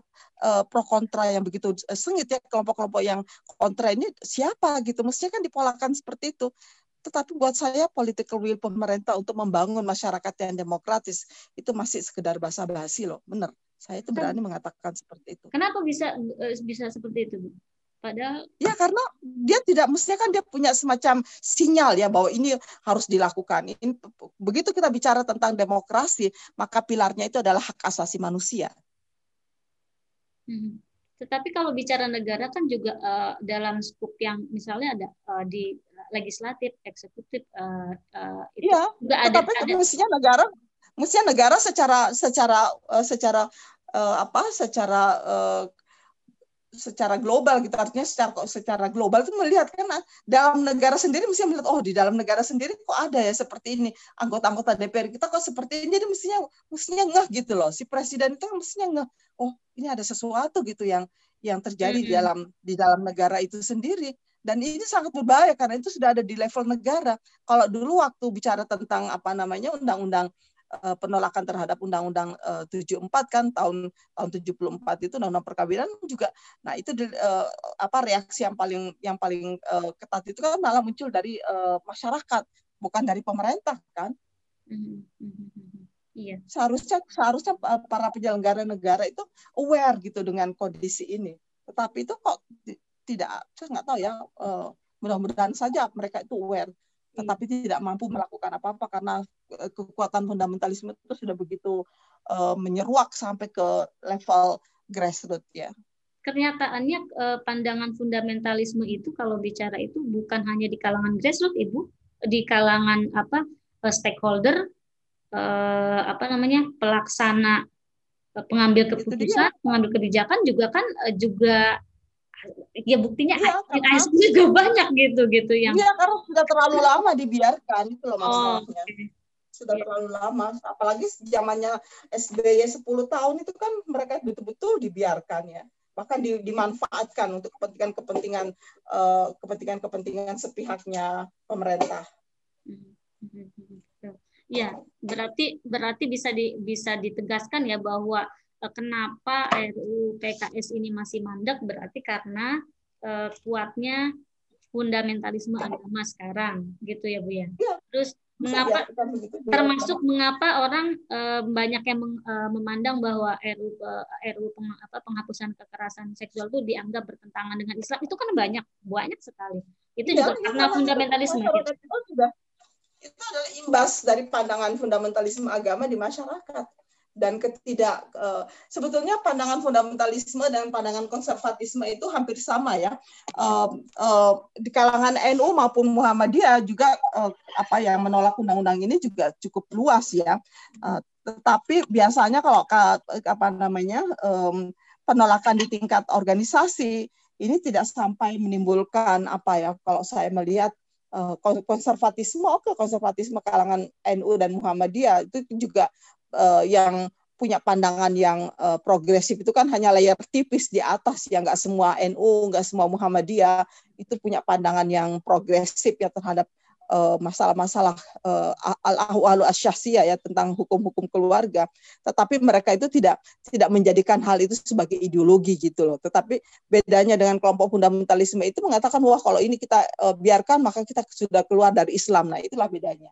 A: uh, pro kontra yang begitu uh, sengit ya kelompok-kelompok yang kontra ini siapa gitu? Mestinya kan dipolakan seperti itu. Tetapi buat saya political will pemerintah untuk membangun masyarakat yang demokratis itu masih sekedar basa-basi loh, benar. Saya itu berani mengatakan seperti itu.
B: Kenapa bisa eh, bisa seperti itu, Bu? Padahal
A: ya karena dia tidak mestinya kan dia punya semacam sinyal ya bahwa ini harus dilakukan. Ini, begitu kita bicara tentang demokrasi, maka pilarnya itu adalah hak asasi manusia.
B: Hmm. Tetapi kalau bicara negara kan juga uh, dalam skup yang misalnya ada uh, di legislatif, eksekutif, uh, uh,
A: itu ya, juga ada. Tetapi ada, mestinya negara, mestinya negara secara secara uh, secara uh, apa? Secara uh, secara global gitu. Artinya secara secara global itu melihat kan ah, dalam negara sendiri mesti melihat oh di dalam negara sendiri kok ada ya seperti ini. Anggota-anggota DPR kita kok seperti ini jadi mestinya mestinya ngeh gitu loh. Si presiden itu kan mestinya ngeh oh ini ada sesuatu gitu yang yang terjadi mm -hmm. di dalam di dalam negara itu sendiri. Dan ini sangat berbahaya karena itu sudah ada di level negara. Kalau dulu waktu bicara tentang apa namanya undang-undang Eh, penolakan terhadap Undang-Undang uh, eh, 74 kan tahun tahun 74 itu Undang-Undang perkawinan juga nah itu uh, apa reaksi yang paling yang paling uh, ketat itu kan malah muncul dari uh, masyarakat bukan dari pemerintah kan Iya. Seharusnya seharusnya para penyelenggara negara itu aware gitu dengan kondisi ini. Tetapi itu kok tidak, saya nggak tahu ya. Uh, mudah-mudahan saja mereka itu aware tetapi tidak mampu melakukan apa-apa karena eh, kekuatan fundamentalisme itu sudah begitu uh, menyeruak sampai ke level grassroots ya.
B: Kenyataannya uh, pandangan fundamentalisme itu kalau bicara itu bukan hanya di kalangan grassroots ibu, di kalangan apa stakeholder uh, apa namanya pelaksana pengambil keputusan, pengambil kebijakan juga kan juga ya buktinya ya, juga banyak gitu gitu yang
A: Iya karena sudah terlalu lama dibiarkan itu loh oh, masalahnya. Oh, okay. Sudah terlalu lama apalagi zamannya SBY 10 tahun itu kan mereka betul-betul dibiarkan ya. Bahkan di, dimanfaatkan untuk kepentingan-kepentingan uh, kepentingan-kepentingan sepihaknya pemerintah.
B: Ya, berarti berarti bisa di, bisa ditegaskan ya bahwa Eh, kenapa RUU PKS ini masih mandek berarti karena uh, kuatnya fundamentalisme agama sekarang gitu ya Bu ya. ya Terus mengapa termasuk mengapa orang uh, banyak yang meng, uh, memandang bahwa RUU RUU peng, apa, penghapusan kekerasan seksual itu dianggap bertentangan dengan Islam itu kan banyak banyak sekali. Itu ya, juga karena fundamentalisme. Itu,
A: itu sudah itu adalah imbas dari pandangan fundamentalisme agama di masyarakat dan ketidak uh, sebetulnya pandangan fundamentalisme dan pandangan konservatisme itu hampir sama ya. Uh, di kalangan NU maupun Muhammadiyah juga uh, apa yang menolak undang-undang ini juga cukup luas ya. Uh, tetapi biasanya kalau apa namanya um, penolakan di tingkat organisasi ini tidak sampai menimbulkan apa ya kalau saya melihat konservatisme oke konservatisme kalangan NU dan Muhammadiyah itu juga uh, yang punya pandangan yang uh, progresif itu kan hanya layar tipis di atas ya nggak semua NU nggak semua Muhammadiyah itu punya pandangan yang progresif ya terhadap eh, masalah-masalah uh, al-ahwalu asyasiyah ya tentang hukum-hukum keluarga tetapi mereka itu tidak tidak menjadikan hal itu sebagai ideologi gitu loh tetapi bedanya dengan kelompok fundamentalisme itu mengatakan wah kalau ini kita uh, biarkan maka kita sudah keluar dari Islam nah itulah bedanya.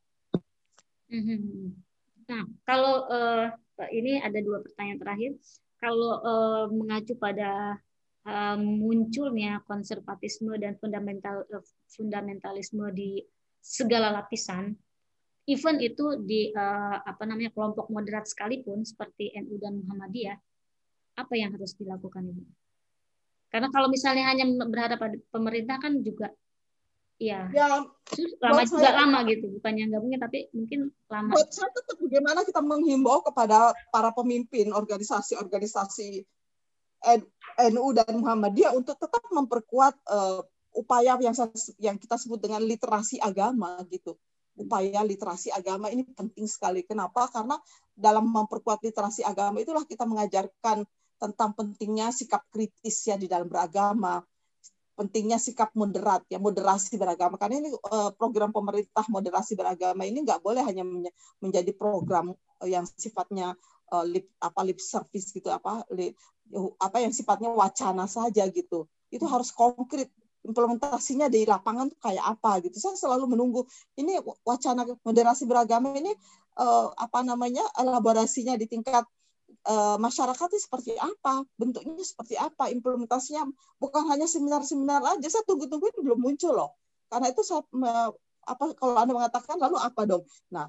B: Mhm. Nah, kalau uh, ini ada dua pertanyaan terakhir. Kalau uh, mengacu pada uh, munculnya konservatisme dan fundamental uh, fundamentalisme di segala lapisan, even itu di uh, apa namanya kelompok moderat sekalipun seperti NU dan Muhammadiyah, apa yang harus dilakukan ini? Karena kalau misalnya hanya berharap pada pemerintah kan juga Iya. Ya, lama juga saya, lama gitu, bukannya nggak mungkin tapi mungkin lama.
A: Buat saya tetap bagaimana kita menghimbau kepada para pemimpin organisasi-organisasi NU dan Muhammadiyah untuk tetap memperkuat uh, upaya yang yang kita sebut dengan literasi agama gitu. Upaya literasi agama ini penting sekali. Kenapa? Karena dalam memperkuat literasi agama itulah kita mengajarkan tentang pentingnya sikap kritis ya di dalam beragama, pentingnya sikap moderat ya moderasi beragama. Karena ini uh, program pemerintah moderasi beragama ini nggak boleh hanya menjadi program uh, yang sifatnya uh, lip apa lip service gitu apa lip, apa yang sifatnya wacana saja gitu. Itu harus konkret. Implementasinya di lapangan tuh kayak apa gitu. Saya selalu menunggu ini wacana moderasi beragama ini apa namanya elaborasinya di tingkat uh, masyarakat itu seperti apa, bentuknya seperti apa, implementasinya bukan hanya seminar-seminar aja. Saya tunggu-tunggu ini belum muncul loh. Karena itu saya apa kalau Anda mengatakan lalu apa dong? Nah,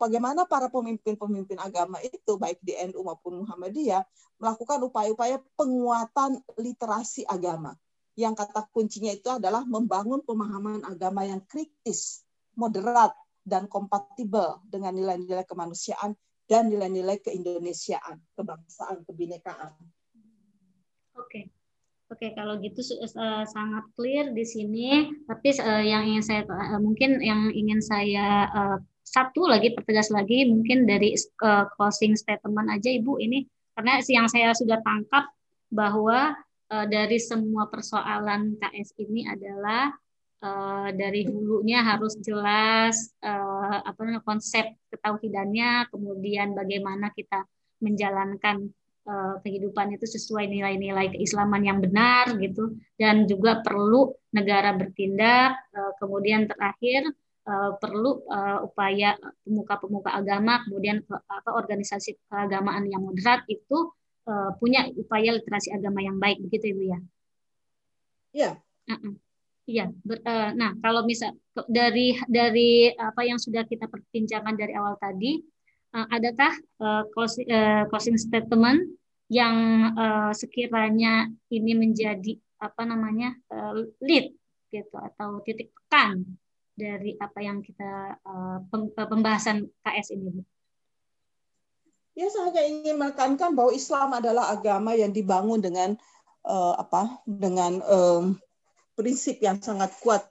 A: bagaimana para pemimpin-pemimpin agama itu baik di NU maupun Muhammadiyah melakukan upaya-upaya penguatan literasi agama. Yang kata kuncinya itu adalah membangun pemahaman agama yang kritis, moderat, dan kompatibel dengan nilai-nilai kemanusiaan dan nilai-nilai keindonesiaan, kebangsaan, kebinekaan.
B: Oke. Oke, kalau gitu uh, sangat clear di sini. Tapi uh, yang ingin saya uh, mungkin yang ingin saya uh, satu lagi pertegas lagi mungkin dari uh, closing statement aja Ibu ini karena yang saya sudah tangkap bahwa uh, dari semua persoalan KS ini adalah uh, dari hulunya harus jelas uh, apa namanya konsep ketauhidannya, kemudian bagaimana kita menjalankan uh, kehidupan itu sesuai nilai-nilai keislaman yang benar gitu, dan juga perlu negara bertindak, uh, kemudian terakhir uh, perlu uh, upaya pemuka-pemuka agama, kemudian apa organisasi keagamaan yang moderat itu uh, punya upaya literasi agama yang baik begitu ibu ya?
A: Iya.
B: Uh -uh. Iya, uh, nah kalau misal dari dari apa yang sudah kita perbincangkan dari awal tadi, uh, adakah uh, closing, statement yang sekiranya ini menjadi apa namanya uh, lead gitu atau titik tekan dari apa yang kita pembahasan KS ini, Bu?
A: Ya saya ingin menekankan bahwa Islam adalah agama yang dibangun dengan apa? Dengan prinsip yang sangat kuat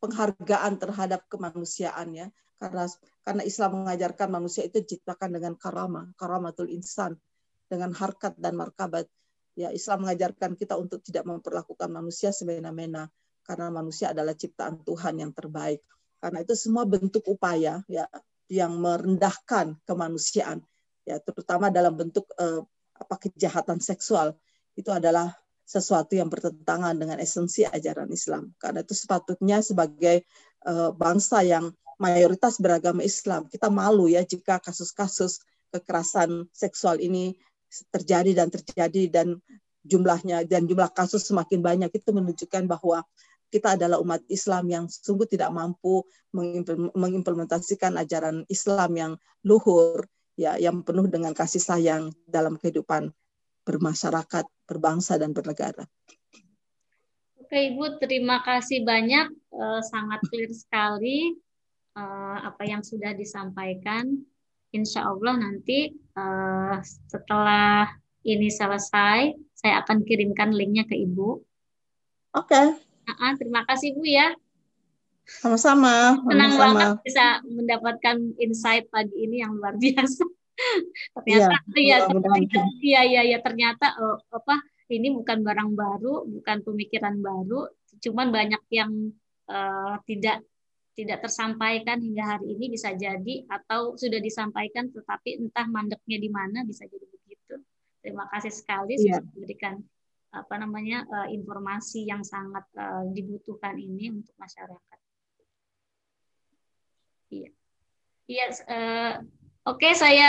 A: penghargaan terhadap kemanusiaan ya. Karena karena Islam mengajarkan manusia itu diciptakan dengan karama, karamatul insan, dengan harkat dan markabat. Ya, Islam mengajarkan kita untuk tidak memperlakukan manusia semena-mena karena manusia adalah ciptaan Tuhan yang terbaik. Karena itu semua bentuk upaya ya yang merendahkan kemanusiaan ya terutama dalam bentuk eh, apa kejahatan seksual itu adalah sesuatu yang bertentangan dengan esensi ajaran Islam. Karena itu sepatutnya sebagai eh, bangsa yang mayoritas beragama Islam kita malu ya jika kasus-kasus kekerasan seksual ini terjadi dan terjadi dan jumlahnya dan jumlah kasus semakin banyak. Itu menunjukkan bahwa kita adalah umat Islam yang sungguh tidak mampu mengimplementasikan ajaran Islam yang luhur, ya, yang penuh dengan kasih sayang dalam kehidupan bermasyarakat, berbangsa dan bernegara.
B: Oke Ibu, terima kasih banyak, uh, sangat clear sekali uh, apa yang sudah disampaikan. Insya Allah nanti uh, setelah ini selesai, saya akan kirimkan linknya ke Ibu.
A: Oke. Okay.
B: Uh, terima kasih Bu ya.
A: Sama-sama.
B: Senang Sama banget bisa mendapatkan insight pagi ini yang luar biasa. Ternyata iya, ya, iya, iya, ya, ternyata uh, apa ini bukan barang baru, bukan pemikiran baru, cuman banyak yang uh, tidak tidak tersampaikan hingga hari ini bisa jadi atau sudah disampaikan tetapi entah mandeknya di mana bisa jadi begitu. Terima kasih sekali yeah. sudah memberikan apa namanya uh, informasi yang sangat uh, dibutuhkan ini untuk masyarakat. Iya. Iya, uh, oke okay, saya